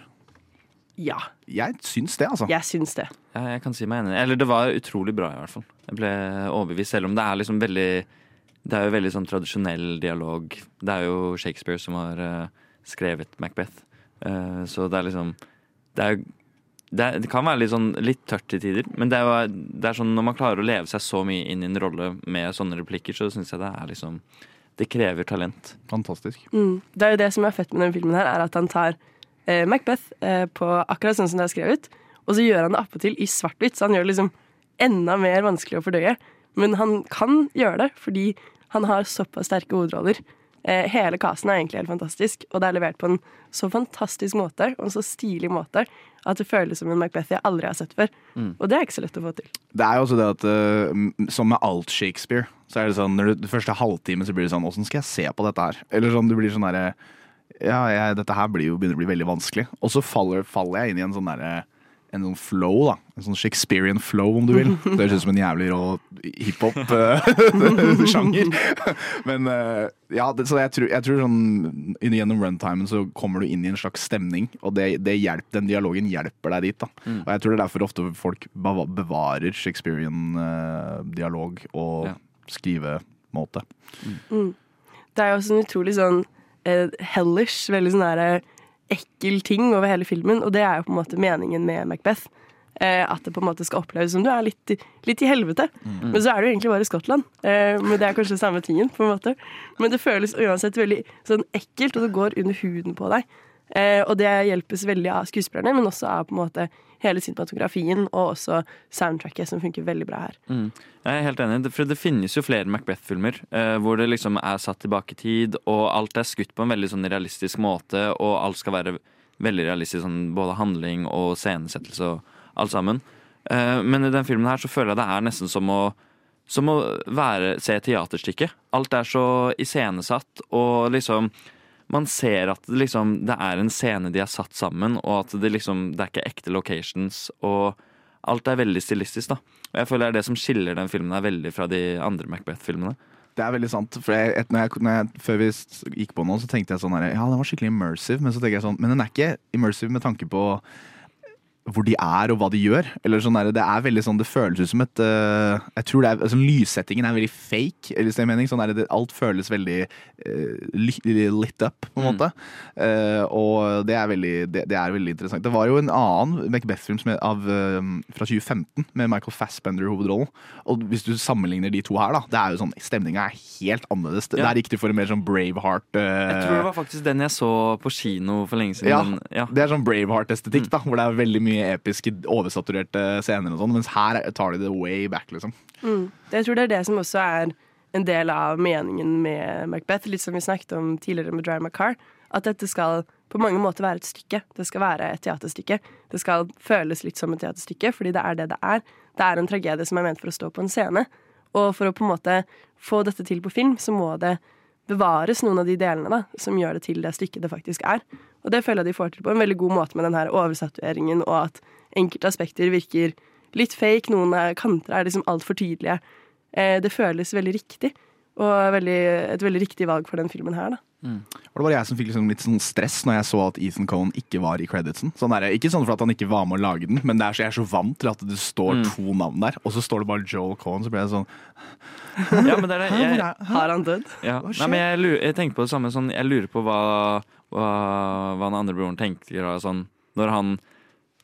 Ja. Jeg syns det, altså. Jeg syns det. Ja, jeg kan si meg enig. Eller det var utrolig bra, i hvert fall. Jeg ble overbevist, selv om det er liksom veldig Det er jo veldig sånn tradisjonell dialog. Det er jo Shakespeare som har uh, skrevet Macbeth. Uh, så det er liksom Det, er, det, er, det kan være litt sånn litt tørt til tider, men det er, jo, det er sånn når man klarer å leve seg så mye inn i en rolle med sånne replikker, så syns jeg det er liksom Det krever talent. Fantastisk. Mm. Det er jo det som er fett med denne filmen, her, er at han tar eh, Macbeth eh, på akkurat sånn som det er skrevet, og så gjør han det appåtil i svart-hvitt, så han gjør det liksom enda mer vanskelig å fordøye. Men han kan gjøre det fordi han har såpass sterke hovedroller. Eh, hele casen er egentlig helt fantastisk, og det er levert på en så fantastisk måte og en så stilig måte at det føles som en Macbeth jeg aldri har sett før. Mm. Og det er ikke så lett å få til. Det er jo også det at uh, Som med alt Shakespeare, så er det sånn når du, første halvtime så blir det sånn Åssen skal jeg se på dette her? Eller sånn, du blir sånn derre Ja, jeg, dette her blir jo, begynner å bli veldig vanskelig. Og så faller, faller jeg inn i en sånn derre en sånn flow, da. En sånn Shakespearean flow, om du vil. Det høres ut som en jævlig rå hiphop-sjanger. Men eh, ja, det, så jeg tror, jeg tror sånn gjennom runtimen så kommer du inn i en slags stemning, og det, det hjelp, den dialogen hjelper deg dit. da. Mm. Og jeg tror det er derfor ofte folk bevarer Shakespearean eh, dialog og skrivemåte. Mm. Det er jo også en utrolig sånn eh, hellish, veldig sånn der, eh, ekkel ting over hele filmen, og det er jo på en måte meningen med Macbeth. Eh, at det på en måte skal oppleves som du er litt, litt i helvete. Mm. Men så er du egentlig bare i Skottland. Eh, men det er kanskje samme tingen, på en måte. Men det føles uansett veldig sånn ekkelt, og det går under huden på deg. Eh, og det hjelpes veldig av skuespillerne, men også av på en måte hele cinematografien og også soundtracket, som funker veldig bra her. Mm. Jeg er helt enig, for det finnes jo flere Macbeth-filmer eh, hvor det liksom er satt tilbake i tid, og alt er skutt på en veldig sånn realistisk måte, og alt skal være veldig realistisk, sånn både handling og scenesettelse og alt sammen. Eh, men i den filmen her så føler jeg det er nesten som å som å være, se teaterstykket. Alt er så iscenesatt, og liksom Man ser at det, liksom, det er en scene de har satt sammen, og at det liksom Det er ikke ekte locations, og alt er veldig stilistisk, da. Og jeg føler det er det som skiller den filmen her veldig fra de andre Macbeth-filmene. Det er veldig sant. For jeg, når jeg, når jeg, før vi gikk på nå, så tenkte jeg sånn her, Ja, den var skikkelig immersive, men så tenker jeg sånn Men den er ikke immersive med tanke på hvor de er og hva de gjør. Eller sånn der, det er veldig sånn, det føles ut som et uh, Jeg tror det er, altså, Lyssettingen er veldig fake. Eller, så jeg mening, sånn der, det, alt føles veldig uh, lit up, på en måte. Eh, og det er, veldig, det, det er veldig interessant. Det var jo en annen Macbeth-film fra 2015 med Michael Fassbender i hovedrollen. Og hvis du sammenligner de to her, da, det er jo sånn, stemninga er helt annerledes. Ja. Der gikk du for en mer sånn Braveheart. Jeg tror det var faktisk den jeg så på kino for lenge siden. ja, ja. Det er sånn Braveheart-estetikk, da hvor det er veldig mye episke, oversaturerte scener. og sånn Mens her tar de det way back, liksom. Mm. Jeg tror det er det som også er en del av meningen med Macbeth, litt som vi snakket om tidligere med Drive My Car, at dette skal på mange måter være et stykke. Det skal være et teaterstykke. Det skal føles litt som et teaterstykke, fordi det er det det er. Det er en tragedie som er ment for å stå på en scene. Og for å på en måte få dette til på film, så må det bevares noen av de delene da, som gjør det til det stykket det faktisk er. Og det føler jeg de får til på en veldig god måte med den her oversatureringen, og at enkelte aspekter virker litt fake, noen er- kanter er liksom altfor tydelige. Eh, det føles veldig riktig, og veldig, et veldig riktig valg for den filmen her, da. Og det var jeg som fikk liksom litt sånn stress når jeg så at Ethan Cohen ikke var i creditsen. Sånn der, ikke sånn for at han ikke var med å lage den, men det er så, jeg er så vant til at det står Mm. to navn der, og så står det bare Joel Cohen. Så ble jeg sånn Ja, men det er det. Jeg, Har han dødd? Ja. Nei, men jeg, jeg tenker på det samme sånn, Jeg lurer på hva, hva, hva den andre broren tenker sånn, når han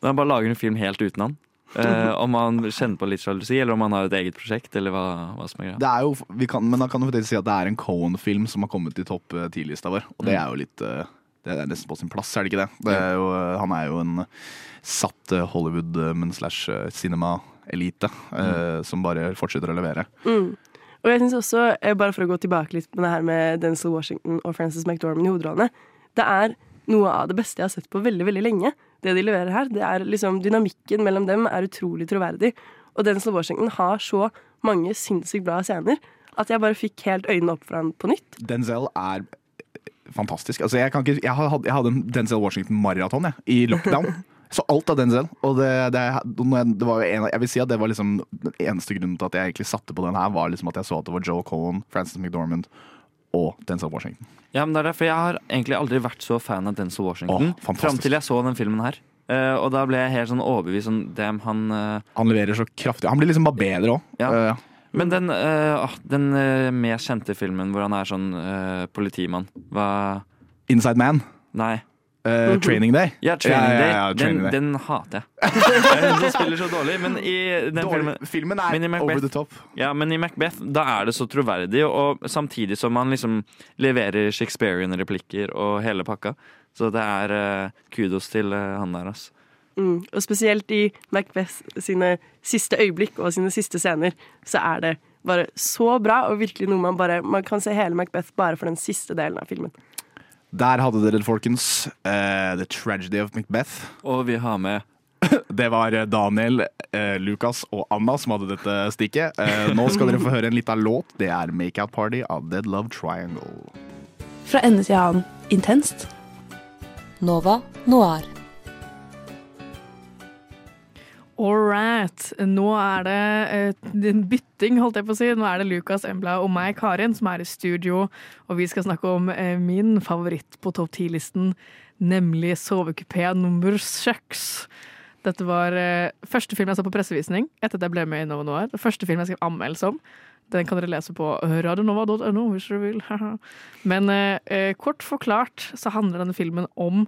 Når han bare lager en film helt uten han. Eh, om han kjenner på litt sjalusi, eller om han har et eget prosjekt, eller hva, hva som er greia. det er jo, vi kan, Men da kan du faktisk si at det er en Cohen-film som har kommet i topp eh, 10-lista vår. Og det Mm. er jo litt eh, Det er nesten på sin plass, er det ikke det? det er jo, han er jo en satt eh, Hollywood, eh, men slash eh, cinema-elite, mm. som bare fortsetter å levere. Mm. Og jeg synes også, bare for å gå tilbake litt på det her med Denzel Washington og Frances McDormand i hovedrollene, det er noe av det beste jeg har sett på veldig, veldig lenge. Det de leverer her, det er liksom Dynamikken mellom dem er utrolig troverdig. Og Denzel Washington har så mange sinnssykt bra scener at jeg bare fikk helt øynene opp for han på nytt. Denzel er fantastisk. Altså, jeg, kan ikke, jeg, hadde, jeg hadde en Denzel Washington-maraton i lockdown. Så alt av Denzel. Og det, det, det var en, jeg vil si at det var liksom den eneste grunnen til at jeg egentlig satte på den her, var liksom at jeg så at det var Joe Cohen, Frances McDormand og Denzel Washington. Ja, men det er derfor Jeg har egentlig aldri vært så fan av Denzel Washington Åh, fram til jeg så den filmen her. Uh, og da ble jeg helt sånn overbevist om dem han uh, Han leverer så kraftig. Han blir liksom bare bedre òg. Ja. Men den, eh, den mest kjente filmen hvor han er sånn politimann Hva Inside Man. Nei. Eh, Training Day. Ja, Training Ja, ja, Day. ja, Training den, Day. den hater jeg. Hun spiller så dårlig. Men i den Dårlig. filmen Filmen er i Macbeth- over the top. Ja, men i Macbeth da er det så troverdig, og samtidig som han liksom leverer Shakespearean replikker og hele pakka. Så det er uh, kudos til uh, han der, altså. Mm. Og spesielt i Macbeth sine siste øyeblikk og sine siste scener, så er det bare så bra, og virkelig noe man bare Man kan se hele Macbeth bare for den siste delen av filmen. Der hadde dere det, folkens. Uh, The Tragedy of Macbeth. Og vi har med Det var Daniel, uh, Lukas og Anna som hadde dette stikket. Uh, nå skal dere få høre en liten låt. Det er Make Out Party av Dead Love Triangle. Fra ende til annen intenst. Nova Noir. All right. Nå er det eh, en bytting, holdt jeg på å si. Nå er det Lukas Embla og meg, Karin, som er i studio. Og vi skal snakke om eh, min favoritt på topp ti-listen, nemlig sovekupé nummer seks. Dette var eh, første film jeg så på pressevisning etter at jeg ble med i Nova Noir. Første film jeg skrev anmeldelse om. Den kan dere lese på radionova.no hvis dere vil. Men kort forklart så handler denne filmen om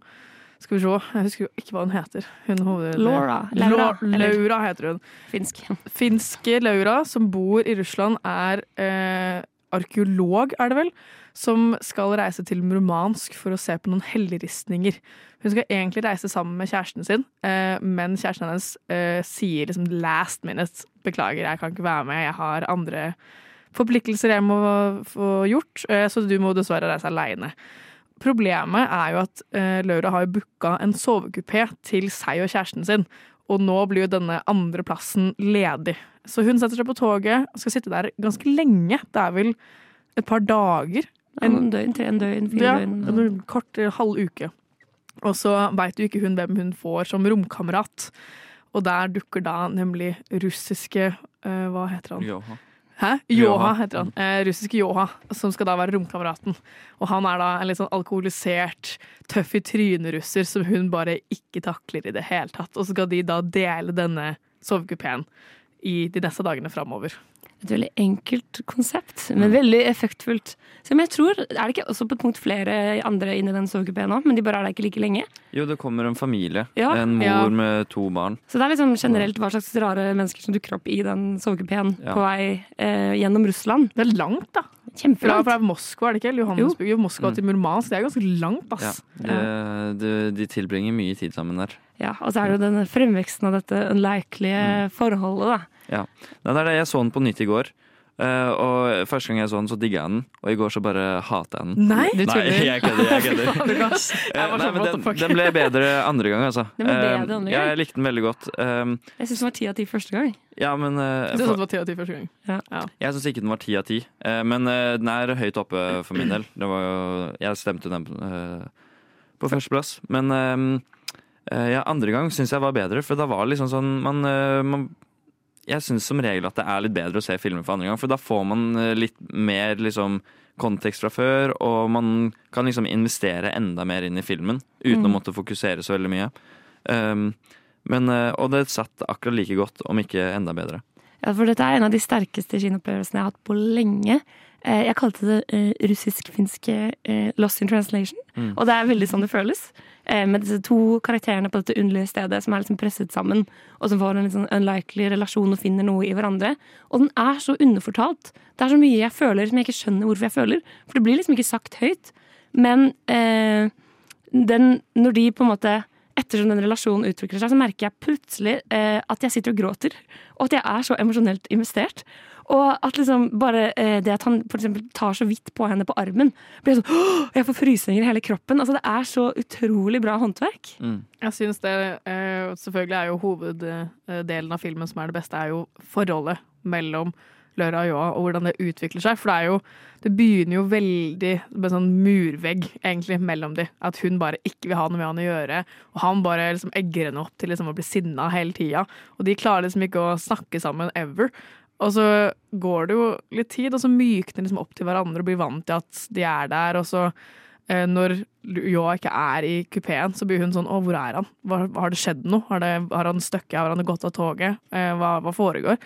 skal vi se, jeg husker jo ikke hva hun heter. Hun. Laura. Laura, Laura heter hun. Finsk. Finske Laura, som bor i Russland, er eh, arkeolog, er det vel? som skal reise til Murmansk for å se på noen helleristninger. Hun skal egentlig reise sammen med kjæresten sin, eh, men kjæresten hennes eh, sier liksom last minute 'beklager, jeg kan ikke være med, jeg har andre forpliktelser jeg må få gjort', eh, så du må dessverre reise aleine. Problemet er jo at eh, Laura har jo booka en sovekupé til seg og kjæresten sin, og nå blir jo denne andre plassen ledig. Så hun setter seg på toget og skal sitte der ganske lenge. Det er vel et par dager. Ja, en døgn, tre en døgn, fire ja, døgn. en kort eh, halv uke. Og så veit jo ikke hun hvem hun får som romkamerat. Og der dukker da nemlig russiske uh, Hva heter han? Joha. Hæ? Joha heter han. Eh, russiske Joha, som skal da være romkameraten. Og han er da en litt sånn alkoholisert, tøff i trynet-russer som hun bare ikke takler i det hele tatt. Og så skal de da dele denne sovekupeen i de neste dagene framover. Et veldig enkelt konsept, men veldig effektfullt. Som jeg tror, Er det ikke også på et punkt flere andre inni den sovekupeen nå, men de bare er der ikke like lenge? Jo, det kommer en familie. Ja. En mor Ja. med to barn. Så det er liksom generelt hva slags rare mennesker som dukker opp i den sovekupeen Ja. på vei eh, gjennom Russland. Det er langt, da. Fra, Kjempelangt. fra Moskva, er det ikke? Johannesburg, jo. Moskva til Murmansk. Det er ganske langt, ass. de, de, de tilbringer mye tid sammen der. Ja, og så er det jo den fremveksten av dette unlikelige forholdet, da. Ja. Nei, det er det jeg så den på nytt i går. Uh, og Første gang jeg så den, så digga jeg den, og i går så bare hata jeg den. Nei, du Nei jeg kødder. Jeg kødder. Var Nei, men den, den ble bedre andre gang, altså. Den ble bedre Eh, andre ja, gang? jeg likte den veldig godt. Jeg syns den var ti av ti første gang. ja, men Du syns den var ti av ti første gang? Ja. Jeg syns ikke den var ti av ti, eh, men den er høyt oppe for min del. Det var jo, jeg stemte den på førsteplass. Men ja, andre gang syns jeg var bedre, for da var det liksom sånn man, man Jeg syns som regel at det er litt bedre å se filmer for andre gang, for da får man eh, litt mer liksom kontekst fra før, og man kan liksom investere enda mer inn i filmen uten å Mm. måtte fokusere så veldig mye. Um, men, eh, og det satt akkurat like godt, om ikke enda bedre. Ja, for dette er en av de sterkeste kinoopplevelsene jeg har hatt på lenge. Eh, Jeg kalte det russisk-finske eh, Lost in Translation, Mm. og det er veldig sånn det føles. Eh, Med disse to karakterene på dette underlige stedet som er liksom presset sammen, og som får en litt sånn unlikely relasjon og finner noe i hverandre. Og den er så underfortalt. Det er så mye jeg føler som jeg ikke skjønner hvorfor jeg føler. For det blir liksom ikke sagt høyt. Men eh, den, når de på en måte Ettersom den relasjonen utvikler seg, så merker jeg plutselig eh, at jeg sitter og gråter. Og at jeg er så emosjonelt investert. Og at liksom bare eh, det at han for eksempel tar så vidt på henne på armen, blir sånn «Åh!» Jeg får frysninger i hele kroppen. Altså Det er så utrolig bra håndverk. Jeg synes det eh, Selvfølgelig er jo hoveddelen av filmen som er det beste, er jo forholdet mellom Laura og Joa, og hvordan det utvikler seg. For det er jo Det begynner jo veldig med en sånn murvegg, egentlig, mellom de. At hun bare ikke vil ha noe med han å gjøre, og han bare liksom egger henne opp til liksom å bli sinna hele tida. Og de klarer liksom ikke å snakke sammen ever. Og så går det jo litt tid, og så mykner de liksom opp til hverandre og blir vant til at de er der, og så eh, når Joa ikke er i kupeen, så blir hun sånn 'Å, hvor er han? Hva, har det skjedd noe? Har, det, har han støkket? Har han gått av toget? Eh, hva, hva foregår?'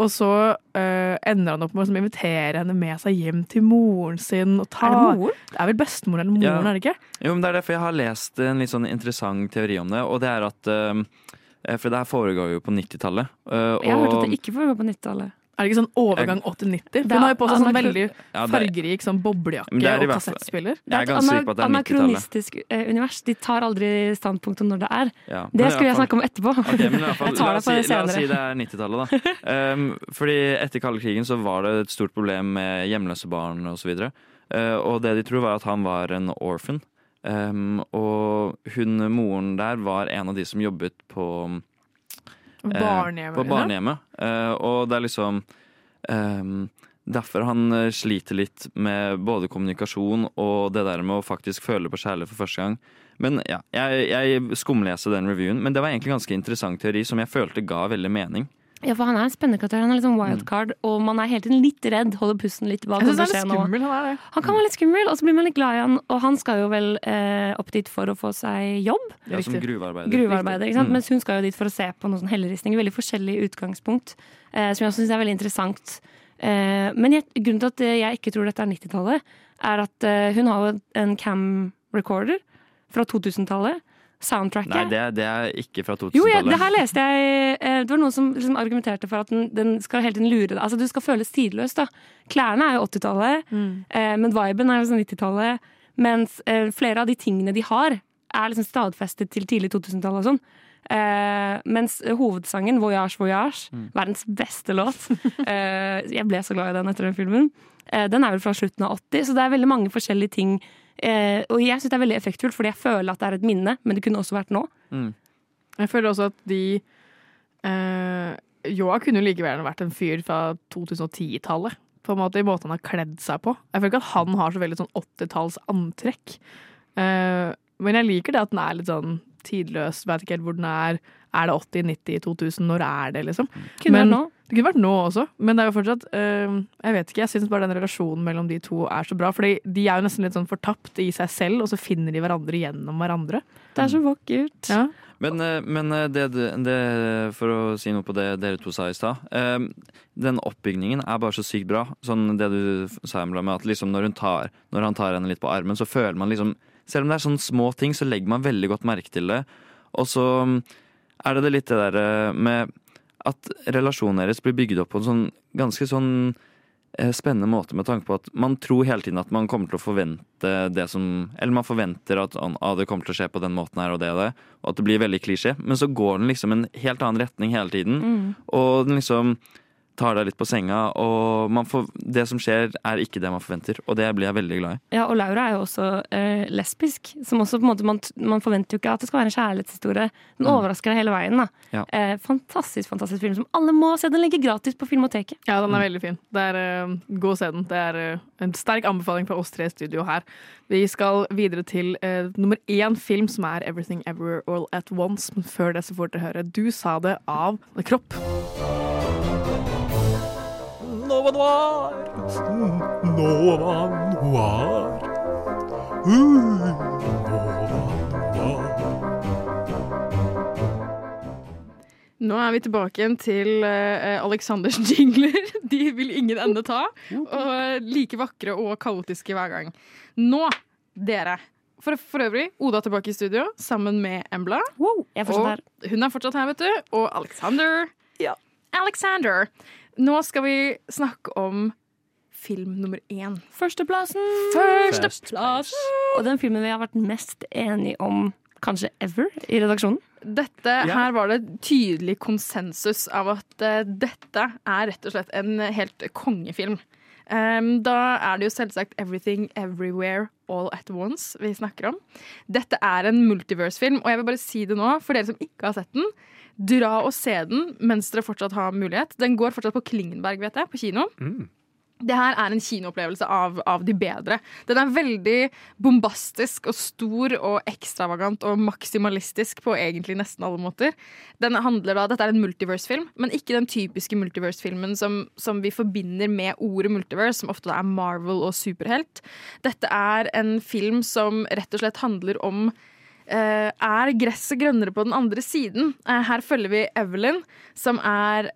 Og så eh, ender han opp med å liksom invitere henne med seg hjem til moren sin. Og ta, Er det moren? Det er vel bestemoren eller moren, Ja. er det ikke? Jo, men det er derfor jeg har lest en litt sånn interessant teori om det, og det er at eh, For det her foregår jo på 90-tallet. eh, Jeg har hørt at det ikke foregår på 90-tallet. Er det ikke sånn overgang 80-90? Hun har jo på seg sånn veldig fargerik sånn boblejakke det og kassettspiller. Jeg er ganske sikker på at det er 90-tallet. anakronistisk eh, univers. De tar aldri standpunkt om når det er. Ja, Det skulle jeg snakke om etterpå. Okay, men i fall, jeg tar oss på si, det la oss si det er 90-tallet, da. Um, fordi etter kalde krigen så var det et stort problem med hjemløse barn osv. Uh, og det de tror var at han var en orphan. Um, og hun moren der var en av de som jobbet på Barnehjemmet, På barnehjemmet. Eh, og det er liksom um, Derfor han eh, sliter litt med både kommunikasjon og det der med å faktisk føle på kjærlighet for første gang. Men ja, jeg, jeg skumleste den reviewen, men det var egentlig ganske interessant teori som jeg følte ga veldig mening. Ja, for han er en spennende karakter. Han er litt sånn wildcard, og man er hele tiden litt redd. Holder pusten litt. bak. Jeg synes han er skummel, han er det. Han kan være litt skummel, og så blir man litt glad i han. Og han skal jo vel eh, opp dit for å få seg jobb. Ja, som gruvearbeider. Gruvearbeider, ikke sant? Mm. Mens hun skal jo dit for å se på noen sånn helleristninger. Veldig forskjellig utgangspunkt, eh, som jeg også syns er veldig interessant. Eh, men jeg, grunnen til at jeg ikke tror dette er 90-tallet, er at eh, hun har jo en cam recorder fra 2000-tallet. Soundtracket. Nei, det, er- det er ikke fra 2000-tallet. Jo, ja, det her leste jeg eh, Det var noen som liksom argumenterte for at den, den skal hele tiden lure deg. Altså, du skal føles tidløs, da. Klærne er jo 80-tallet, mm. men viben er jo sånn 90-tallet. Mens eh, flere av de tingene de har, er liksom stadfestet til tidlig 2000-tallet og sånn. Uh, mens hovedsangen, 'Voyage Voyage', verdens beste låt uh, Jeg ble så glad i den etter den filmen. Uh, den er vel fra slutten av 80, så det er veldig mange forskjellige ting. Eh, og jeg syns det er veldig effektfullt, fordi jeg føler at det er et minne, men det kunne også vært nå. Jeg føler også at de eh, Joa kunne jo like vært en fyr fra 2010-tallet. På en måte I måten han har kledd seg på. Jeg føler ikke at han har så veldig sånn 80-talls antrekk. Eh, men jeg liker det at den er litt sånn tidløs. Vet ikke helt hvor den er. Er det 80, 90, 2000? Når er det, liksom? Kunne Men- nå. Det kunne vært nå også, men det er jo fortsatt eh, Jeg vet ikke, jeg syns bare den relasjonen mellom de to er så bra. For de er jo nesten litt sånn fortapt i seg selv, og så finner de hverandre gjennom hverandre. Det er så vakkert. Ja. Men, eh, men eh, det, det, for å si noe på det dere to sa i stad. eh, Den oppbygningen er bare så sykt bra. Sånn det du sa, Emla, med at liksom når, hun tar, når han tar henne litt på armen, så føler man liksom Selv om det er sånne små ting, så legger man veldig godt merke til det. Og så mm, er det det litt det derre med at relasjonen deres blir bygd opp på en sånn ganske sånn eh, spennende måte med tanke på at man tror hele tiden at man kommer til å forvente det som Eller man forventer at ah, det kommer til å skje på den måten her og det og det, og at det blir veldig klisjé. Men så går den liksom en helt annen retning hele tiden. Mm. Og den liksom tar deg litt på senga, og man får, det som skjer, er ikke det man forventer. Og det blir jeg veldig glad i. Ja, og Laura er jo også eh, lesbisk. Som også på en måte man, man forventer jo ikke at det skal være en kjærlighetshistorie. Den Mm. overrasker deg hele veien. da. Ja. Eh, fantastisk fantastisk film som alle må se. Den ligger gratis på Filmoteket. Ja, den er veldig fin. Det er, uh, Gå og se den. Det er uh, en sterk anbefaling fra oss tre i studio her. Vi skal videre til uh, nummer én film, som er 'Everything Everywhere All At Once'. Men før det så får dere høre 'Du sa det' av Kropp. Nova Noir. Nova Noir. Nå er vi tilbake igjen til Aleksanders jingler. De vil ingen ende ta. Og like vakre og kaotiske hver gang. Nå, dere. For, for øvrig, Oda er tilbake i studio sammen med Embla. jeg er og her. Hun er fortsatt her, vet du. Og Alexander. Alexander. Nå skal vi snakke om film nummer én. Førsteplassen! Førsteplass! Og den filmen vi har vært mest enige om kanskje ever i redaksjonen. Dette, Her var det tydelig konsensus av at uh, dette er rett og slett en helt kongefilm. Um, da er det jo selvsagt Everything Everywhere All At Once vi snakker om. Dette er en multiverse-film, og jeg vil bare si det nå, for dere som ikke har sett den. Dra og se den mens dere fortsatt har mulighet. Den går fortsatt på Klingenberg, vet jeg, på kino. Det her er en kinoopplevelse av, av de bedre. Den er veldig bombastisk og stor og ekstravagant og maksimalistisk på egentlig nesten alle måter. Den handler da, Dette er en multiverse-film, men ikke den typiske multiverse-filmen som, som vi forbinder med ordet multiverse, som ofte er Marvel og superhelt. Dette er en film som rett og slett handler om er gresset grønnere på den andre siden? Eh, her følger vi Evelyn, som er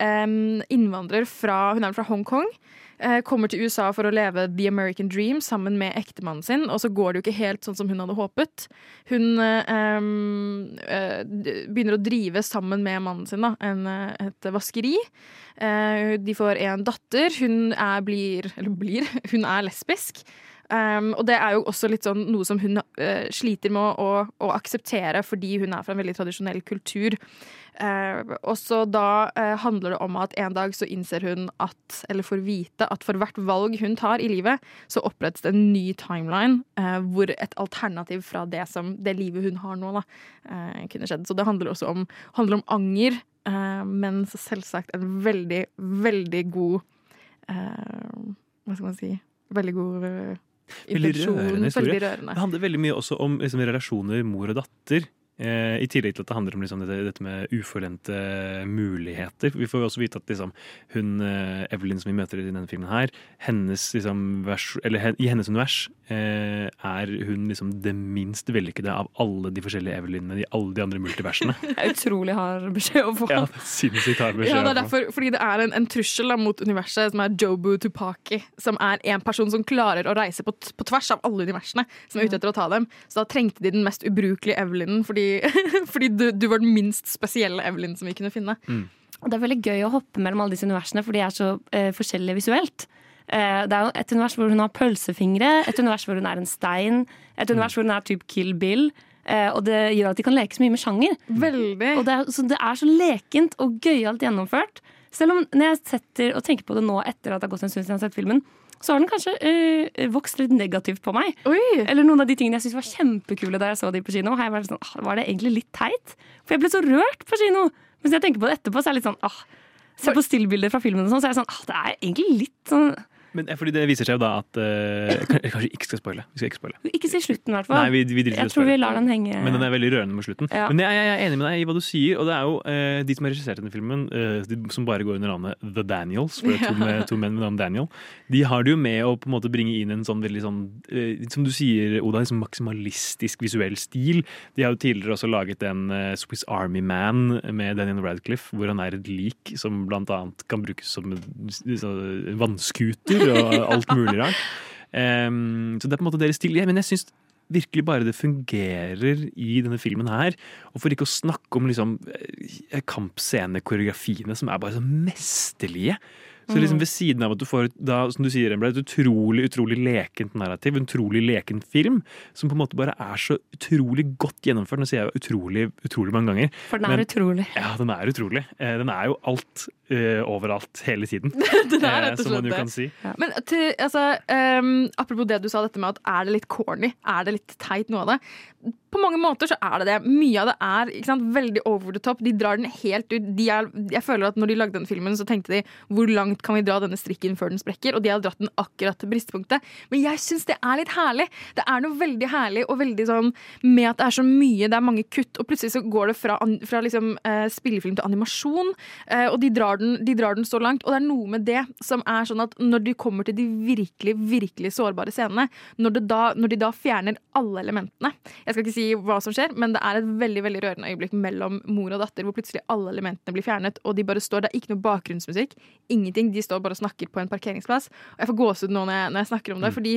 innvandrer fra Hun er fra Hongkong. Eh, kommer til USA for å leve the American dream sammen med ektemannen sin, og så går det jo ikke helt sånn som hun hadde håpet. Hun eh, em, eh, begynner å drive sammen med mannen sin da, en, eh, et vaskeri. Eh, de får en datter. Hun er, blir, blir, hun er lesbisk. Um, og det er jo også litt sånn noe som hun uh, sliter med å, å, akseptere fordi hun er fra en veldig tradisjonell kultur. Uh, og så da uh, handler det om at en dag så innser hun at, eller får vite at for hvert valg hun tar i livet, så opprettes det en ny timeline eh, hvor et alternativ fra det, som, det livet hun har nå, da, kunne skjedd. Så det handler også om, handler om anger, men selvsagt en veldig, veldig god Hva skal man si? Veldig god Veldig rørende historie. Veldig rørende. Det handler veldig mye også om liksom, relasjoner mor og datter. Eh, I tillegg til at det handler om liksom, dette, dette med uforlente muligheter. Vi får jo også vite at liksom, hun, eh, Evelyn som vi møter i denne filmen her, hennes, liksom, vers, eller, i hennes univers eh, er hun liksom det minst vellykkede av alle de forskjellige Evelynene i alle de andre multiversene. Det er utrolig hard beskjed å få. ja, det sinnssykt hard beskjed. Ja, det er derfor, fordi det er en, en trussel da, mot universet som er Jobu Tupaki. Som er en person som klarer å reise på, t- på tvers av alle universene. Som er ute etter å ta dem Så da trengte de den mest ubrukelige Evelynen, fordi fordi, fordi du, du var den minst spesielle Evelyn som vi kunne finne. Og det er veldig gøy å hoppe mellom alle disse universene, for de er så uh, forskjellige visuelt. Uh, det er jo et univers hvor hun har pølsefingre, et univers hvor hun er en stein, et univers hvor hun er typ Kill Bill. Uh, og det gjør at de kan leke så mye med sjanger. Veldig. Og det er, så det er så lekent og gøyalt gjennomført. Selv om når jeg setter og tenker på det nå etter at det har gått en stund siden jeg har sett filmen, så har den kanskje øh, vokst litt negativt på meg. Eller noen av de tingene jeg syntes var kjempekule da jeg så de på kino. Har jeg vært sånn, ah, var det egentlig litt teit? For jeg ble så rørt på kino. Mens jeg tenker på det etterpå, så er jeg litt sånn ah, Se på stillbilder fra filmen og sånn, så er jeg sånn ah, Det er egentlig litt sånn Men eh, fordi det viser seg jo da at uh, kan- Kanskje ikke skal spoile. Vi skal ikke spoile. Ikke si slutten, i hvert fall. Nei, vi, vi jeg tror vi lar den henge. Men den er veldig rørende mot slutten. Ja. Men jeg, jeg er enig med deg i hva du sier, og det er jo uh, de som har regissert denne filmen, uh, de, som bare går under navnet The Daniels, for det er to, med, to menn med navn Daniel, de har det jo med å på en måte bringe inn en sånn veldig sånn, som du sier, Oda, liksom maksimalistisk visuell stil. De har jo tidligere også laget en Swiss Army Man med Daniel Radcliffe, hvor han er et lik som blant annet kan brukes som en så, og alt mulig rart. Um, så det er på en måte deres stil. Ja, men jeg syns virkelig bare det fungerer i denne filmen her. Og for ikke å snakke om liksom eh, kampscenekoreografiene som er bare så mesterlige. Så liksom Mm. ved siden av at du får da, som du sier, Embla, et utrolig utrolig lekent narrativ, en utrolig lekent film, som på en måte bare er så utrolig godt gjennomført. Nå sier jeg utrolig utrolig mange ganger. For den er utrolig. Ja, den er utrolig. Eh, Den er jo alt eh, overalt hele tiden. det er eh, rett og man slett det. kan si. Men til, altså, um, apropos det du sa, dette med at er det litt corny? Er det litt teit, noe av det? På mange måter så er det det. Mye av det er ikke sant, veldig over the top. De drar den helt ut. De er, jeg føler at når de lagde den filmen, så tenkte de hvor langt kan vi dra denne strikken før den sprekker? Og de har dratt den akkurat til bristepunktet. Men jeg syns det er litt herlig. Det er noe veldig herlig og veldig sånn med at det er så mye, det er mange kutt, og plutselig så går det fra, fra liksom, eh, spillefilm til animasjon, eh, og de drar, den, de drar den så langt. Og det er noe med det som er sånn at når de kommer til de virkelig, virkelig sårbare scenene, når, det da, når de da fjerner alle elementene Jeg skal ikke si hva som skjer, men det er et veldig veldig rørende øyeblikk mellom mor og datter hvor plutselig alle elementene blir fjernet, og de bare står Det er ikke noe bakgrunnsmusikk. Ingenting. De står bare og snakker på en parkeringsplass. Og jeg får gåsehud nå når jeg, når jeg snakker om det, fordi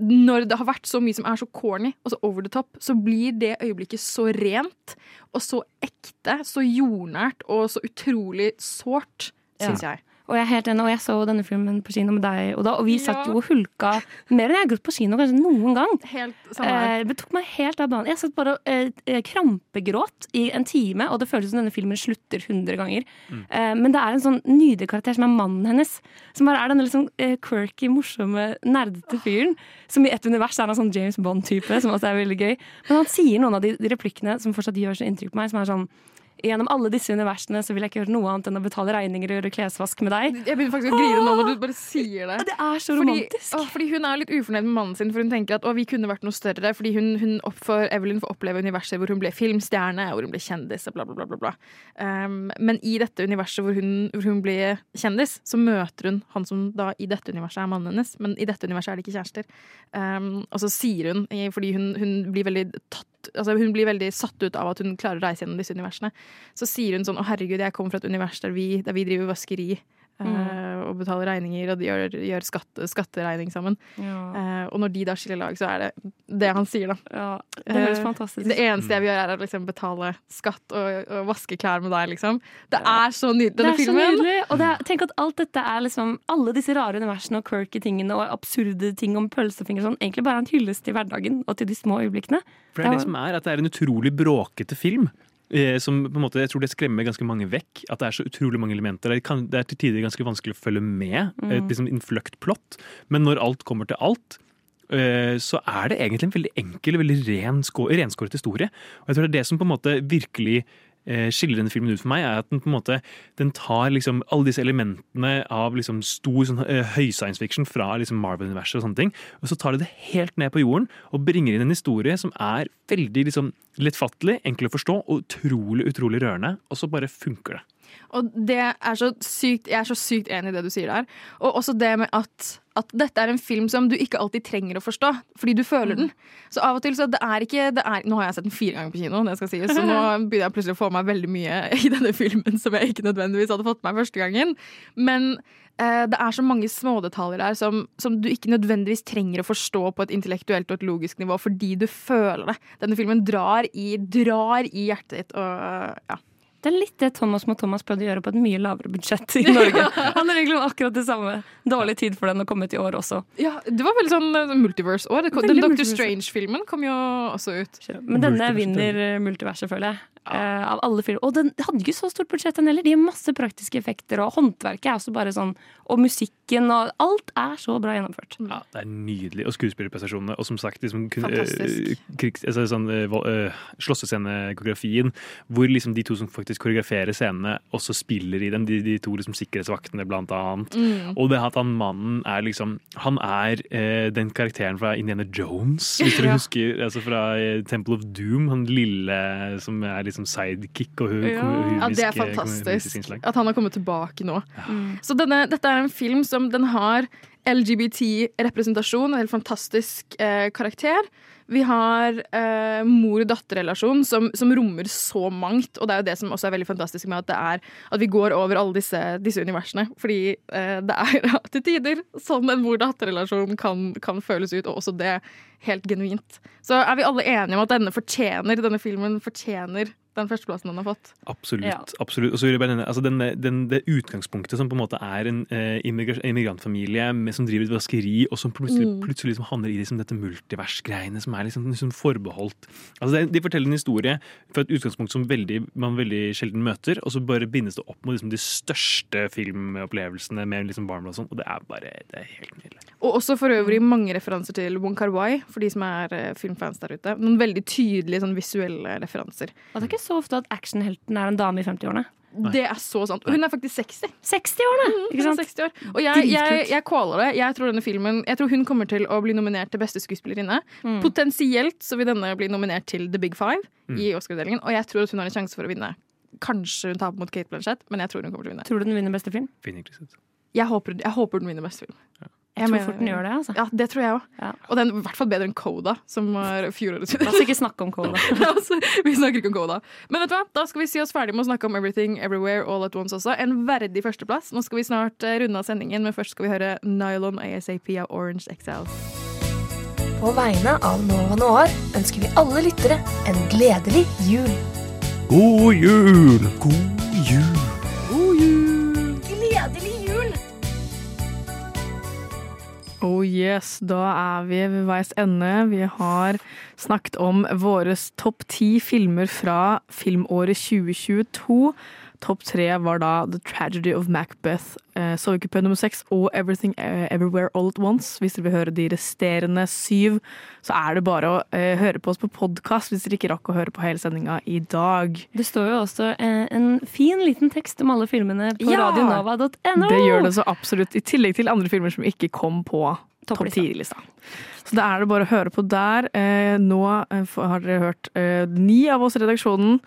når det har vært så mye som er så corny og så over the top, så blir det øyeblikket så rent og så ekte, så jordnært og så utrolig sårt, syns Ja. jeg. Og jeg er helt enig, og jeg så denne filmen på kino med deg, Oda, og vi satt jo og hulka mer enn jeg har gått på kino kanskje noen gang. Helt. Eh, det tok meg helt av banen. Jeg satt bare og eh, eh, krampegråt i en time, og det føles som denne filmen slutter 100 ganger. Mm. Eh, men det er en sånn nydelig karakter som er mannen hennes. Som bare er denne liksom eh, quirky, morsomme, nerdete fyren. Som i et univers er en sånn James Bond-type, som også er veldig gøy. Men han sier noen av de, de replikkene som fortsatt gjør så inntrykk på meg, som er sånn Gjennom alle disse universene så vil jeg ikke gjøre noe annet enn å betale regninger og gjøre klesvask med deg. Jeg begynner faktisk å grine nå når du bare sier det. Det er så Fordi, romantisk. å, fordi hun er litt ufornøyd med mannen sin, for hun tenker at å, vi kunne vært noe større. Fordi hun, hun opp for Evelyn får oppleve universet hvor hun ble filmstjerne, hvor hun ble kjendis og bla, bla, bla. bla, bla. Um, men i dette universet hvor hun, hvor hun ble kjendis, så møter hun han som da i dette universet er mannen hennes, men i dette universet er de ikke kjærester. Um, og så sier hun, fordi hun, hun blir veldig tatt Altså hun blir veldig satt ut av at hun klarer å reise gjennom disse universene. Så sier hun sånn 'Å, herregud, jeg kommer fra et univers der vi, der vi driver vaskeri'. Mm. og betaler regninger og de gjør, gjør skatte, skatteregning sammen. Eh, og når de da skiller lag, så er det det han sier, da. det høres Eh, fantastisk. Det eneste jeg vil gjøre, er å liksom betale skatt og, og vaske klær med deg, liksom. Det er så nydelig, denne Det er er så nydelig. Og det er, tenk at alt dette er liksom Alle disse rare universene og quirky tingene og absurde ting om pølsefinger sånn, egentlig bare er en hyllest til hverdagen og til de små øyeblikkene. For det er det som er, at det er en utrolig bråkete film. Eh, som på en måte, Jeg tror det skremmer ganske mange vekk. At det er så utrolig mange elementer. Det, kan, det er til tider ganske vanskelig å følge med. Mm. Et liksom innfløkt plott. Men når alt kommer til alt, eh, så er det egentlig en veldig enkel veldig renskåret historie. Og jeg tror det er det som på en måte virkelig eh, skiller denne filmen ut for meg, er at den på en måte den tar liksom alle disse elementene av liksom stor sånn, eh, høy science fiction fra liksom Marvel-universet og sånne ting, og så tar det det helt ned på jorden og bringer inn en historie som er veldig liksom lettfattelig, enkel å forstå og utrolig, utrolig rørende, og så bare funker det. Og det er så sykt, jeg er så sykt enig i det du sier der. Og også det med at, at dette er en film som du ikke alltid trenger å forstå, fordi du føler den. Så av og til så det er ikke det er, Nå har jeg sett den fire ganger på kino, det skal sies, så nå begynner jeg plutselig å få meg veldig mye i denne filmen som jeg ikke nødvendigvis hadde fått med meg første gangen. Men eh, det er så mange smådetaljer der som, som du ikke nødvendigvis trenger å forstå på et intellektuelt og et logisk nivå, fordi du føler det. Denne filmen drar i, drar i hjertet ditt, og ja. Det er litt det Thomas må Thomas prøvde å gjøre på et mye lavere budsjett i Norge. Han er egentlig akkurat det samme. Dårlig tid for den å komme ut i år også. Ja, Det var veldig sånn eh, multiverse-år. Det kom- Veldig Den Doctor. Strange-filmen kom jo også ut. Men denne vinner multiverset, føler jeg. Eh, av alle filmer. Og den hadde ikke så stort budsjett, den heller. De har masse praktiske effekter, og håndverket er også bare sånn Og musikken og Alt er så bra gjennomført. Ja, det er nydelig. Og skuespillerprestasjonene. Og som sagt, liksom, krigs, altså, sånn, eh, vold- eh, slåssescenekoreografien, hvor liksom de to som faktisk koreograferer scenene, også spiller i dem. De, de to liksom, sikkerhetsvaktene, blant annet. Mm. Og det at han mannen er liksom Han er eh, den karakteren fra Indiana Jones, hvis dere Ja. husker. Altså fra Temple of Doom. Han lille som er liksom sidekick og Ja, komisk, det er fantastisk at han har kommet tilbake nå. Så denne, dette er en film som den har LGBT-representasjon, en helt fantastisk eh, karakter. Vi har eh, mor-datter-relasjon som, som rommer så mangt, og det er jo det som også er veldig fantastisk med at det er at vi går over alle disse, disse universene. Fordi eh, det er til tider sånn en mor-datter-relasjon kan, kan føles ut, og også det helt genuint. Så er vi alle enige om at denne fortjener, denne filmen fortjener den førsteplassen den har fått. Absolutt. Ja. absolutt. Og så vil jeg bare nevne, altså den, den, Det utgangspunktet som på en måte er en eh, immigrantfamilie med, som driver et vaskeri, og som plutselig, Mm. plutselig liksom handler i liksom dette multiversgreiene som er liksom, liksom forbeholdt Altså det, De forteller en historie fra et utgangspunkt som veldig, man veldig sjelden møter, og så bare bindes det opp mot liksom, de største filmopplevelsene med liksom barn og sånn, og det er bare det er helt nydelig. Og også for øvrig mange referanser til Wong Kar Wai, for de som er eh, filmfans der ute. Noen veldig tydelige sånn, visuelle referanser. Og det er ikke så ofte at actionhelten er en dame i 50-årene. Det er så sant. Hun er faktisk 60. 60-årene! Mm, Ikke er sant? 60 år. Og jeg, jeg, jeg caller det. Jeg tror denne filmen Jeg tror hun kommer til å bli nominert til beste skuespillerinne. Mm. Potensielt så vil denne bli nominert til The Big Five Mm. i Oscar-utdelingen. Og jeg tror at hun har en sjanse for å vinne. Kanskje hun taper mot Kate Blanchett, men jeg tror hun kommer til å vinne. Tror du den vinner beste film? Jeg håper, jeg håper den vinner beste film. Jeg tror fort den gjør det, altså. Ja, det tror jeg òg. Og den er i hvert fall bedre enn Coda, som var fjorårets La oss ikke snakke om Coda. altså, vi snakker ikke om Coda. Men vet du hva? da skal vi si oss ferdig med å snakke om Everything Everywhere All At Once også. En verdig førsteplass. Nå skal vi snart eh, runde av sendingen, men først skal vi høre Nylon ASAP av Orange Exiles. På vegne av Nova Noir ønsker vi alle lyttere en gledelig jul. God jul! God jul! Oh yes, da er vi ved veis ende. Vi har snakket om våre topp ti filmer fra filmåret 2022. Topp tre var da The Tragedy of Macbeth, uh, Sovekupé nummer seks og Everything uh, Everywhere All At Once. Hvis dere vil høre de resterende syv, så er det bare å uh, høre på oss på podkast hvis dere ikke rakk å høre på hele sendinga i dag. Det står jo også uh, en fin liten tekst om alle filmene på Ja! radionova.no. Det gjør det så absolutt, i tillegg til andre filmer som ikke kom på topp ti-lista. Så da er det bare å høre på der. Eh, nå eh, har dere hørt eh, ni av oss i redaksjonen.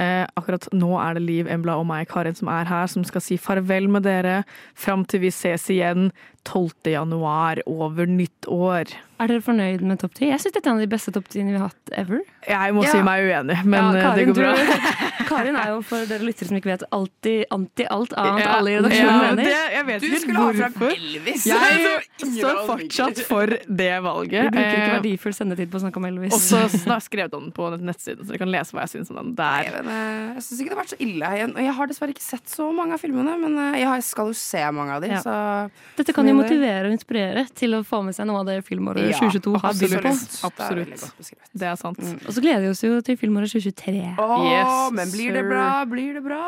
Eh, akkurat nå er det Liv Embla og meg, Karin, som er her, som skal si farvel med dere fram til vi ses igjen 12. januar over nyttår. Er dere fornøyd med topp ti? Jeg syns dette er en av de beste topp tiene vi har hatt ever. Jeg må Ja. si meg uenig, men Ja, Karin, det går bra. Du, Karin er jo, for dere lyttere som ikke vet, alltid anti alt annet Ja, alle i redaksjonen ja, mener. det- jeg vet Du ikke skulle ha fra. Elvis. Jeg Så står fortsatt for det valget. Vi bruker ikke Eh, verdifull sendetid på å snakke om Elvis. Og så har jeg skrevet om den på nettsiden, så dere kan lese hva jeg syns om den der. Eh, jeg syns ikke det har vært så ille. Jeg, og jeg har dessverre ikke sett så mange av filmene, men eh, jeg skal jo se mange av dem. Ja. Dette kan jo motivere og inspirere til å få med seg noe av det filmåret Ja, 2022 har bydd på. absolutt. Det er. Det er sant. Og så gleder vi oss jo til filmåret 2023. Oh, Yes, men blir det bra? Blir det bra?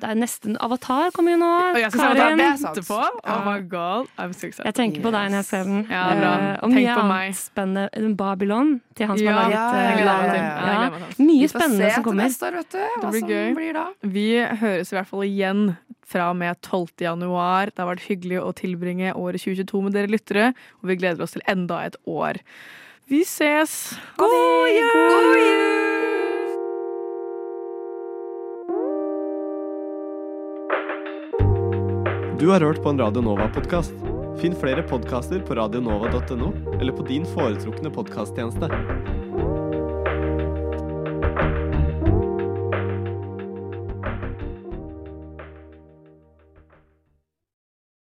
Det er nesten Avatar kommer jo nå. Og jeg skal Karin. på. Oh my god, I'm so excited. Jeg tenker på deg når jeg ser den. Ja, bra. Eh, og mye annet spennende. Babylon til han som Ja, har laget ja, ja, ja, Mye spennende som kommer. neste år, vet du. Hva blir som gøy. blir da. Vi høres i hvert fall igjen fra og med 12. januar. Det har vært hyggelig å tilbringe året 2022 med dere lyttere, og vi gleder oss til enda et år. Vi ses! God jul! God jul! Du har hørt på en Radio Nova-podkast. Finn flere podkaster på radionova.no eller på din foretrukne podkasttjeneste.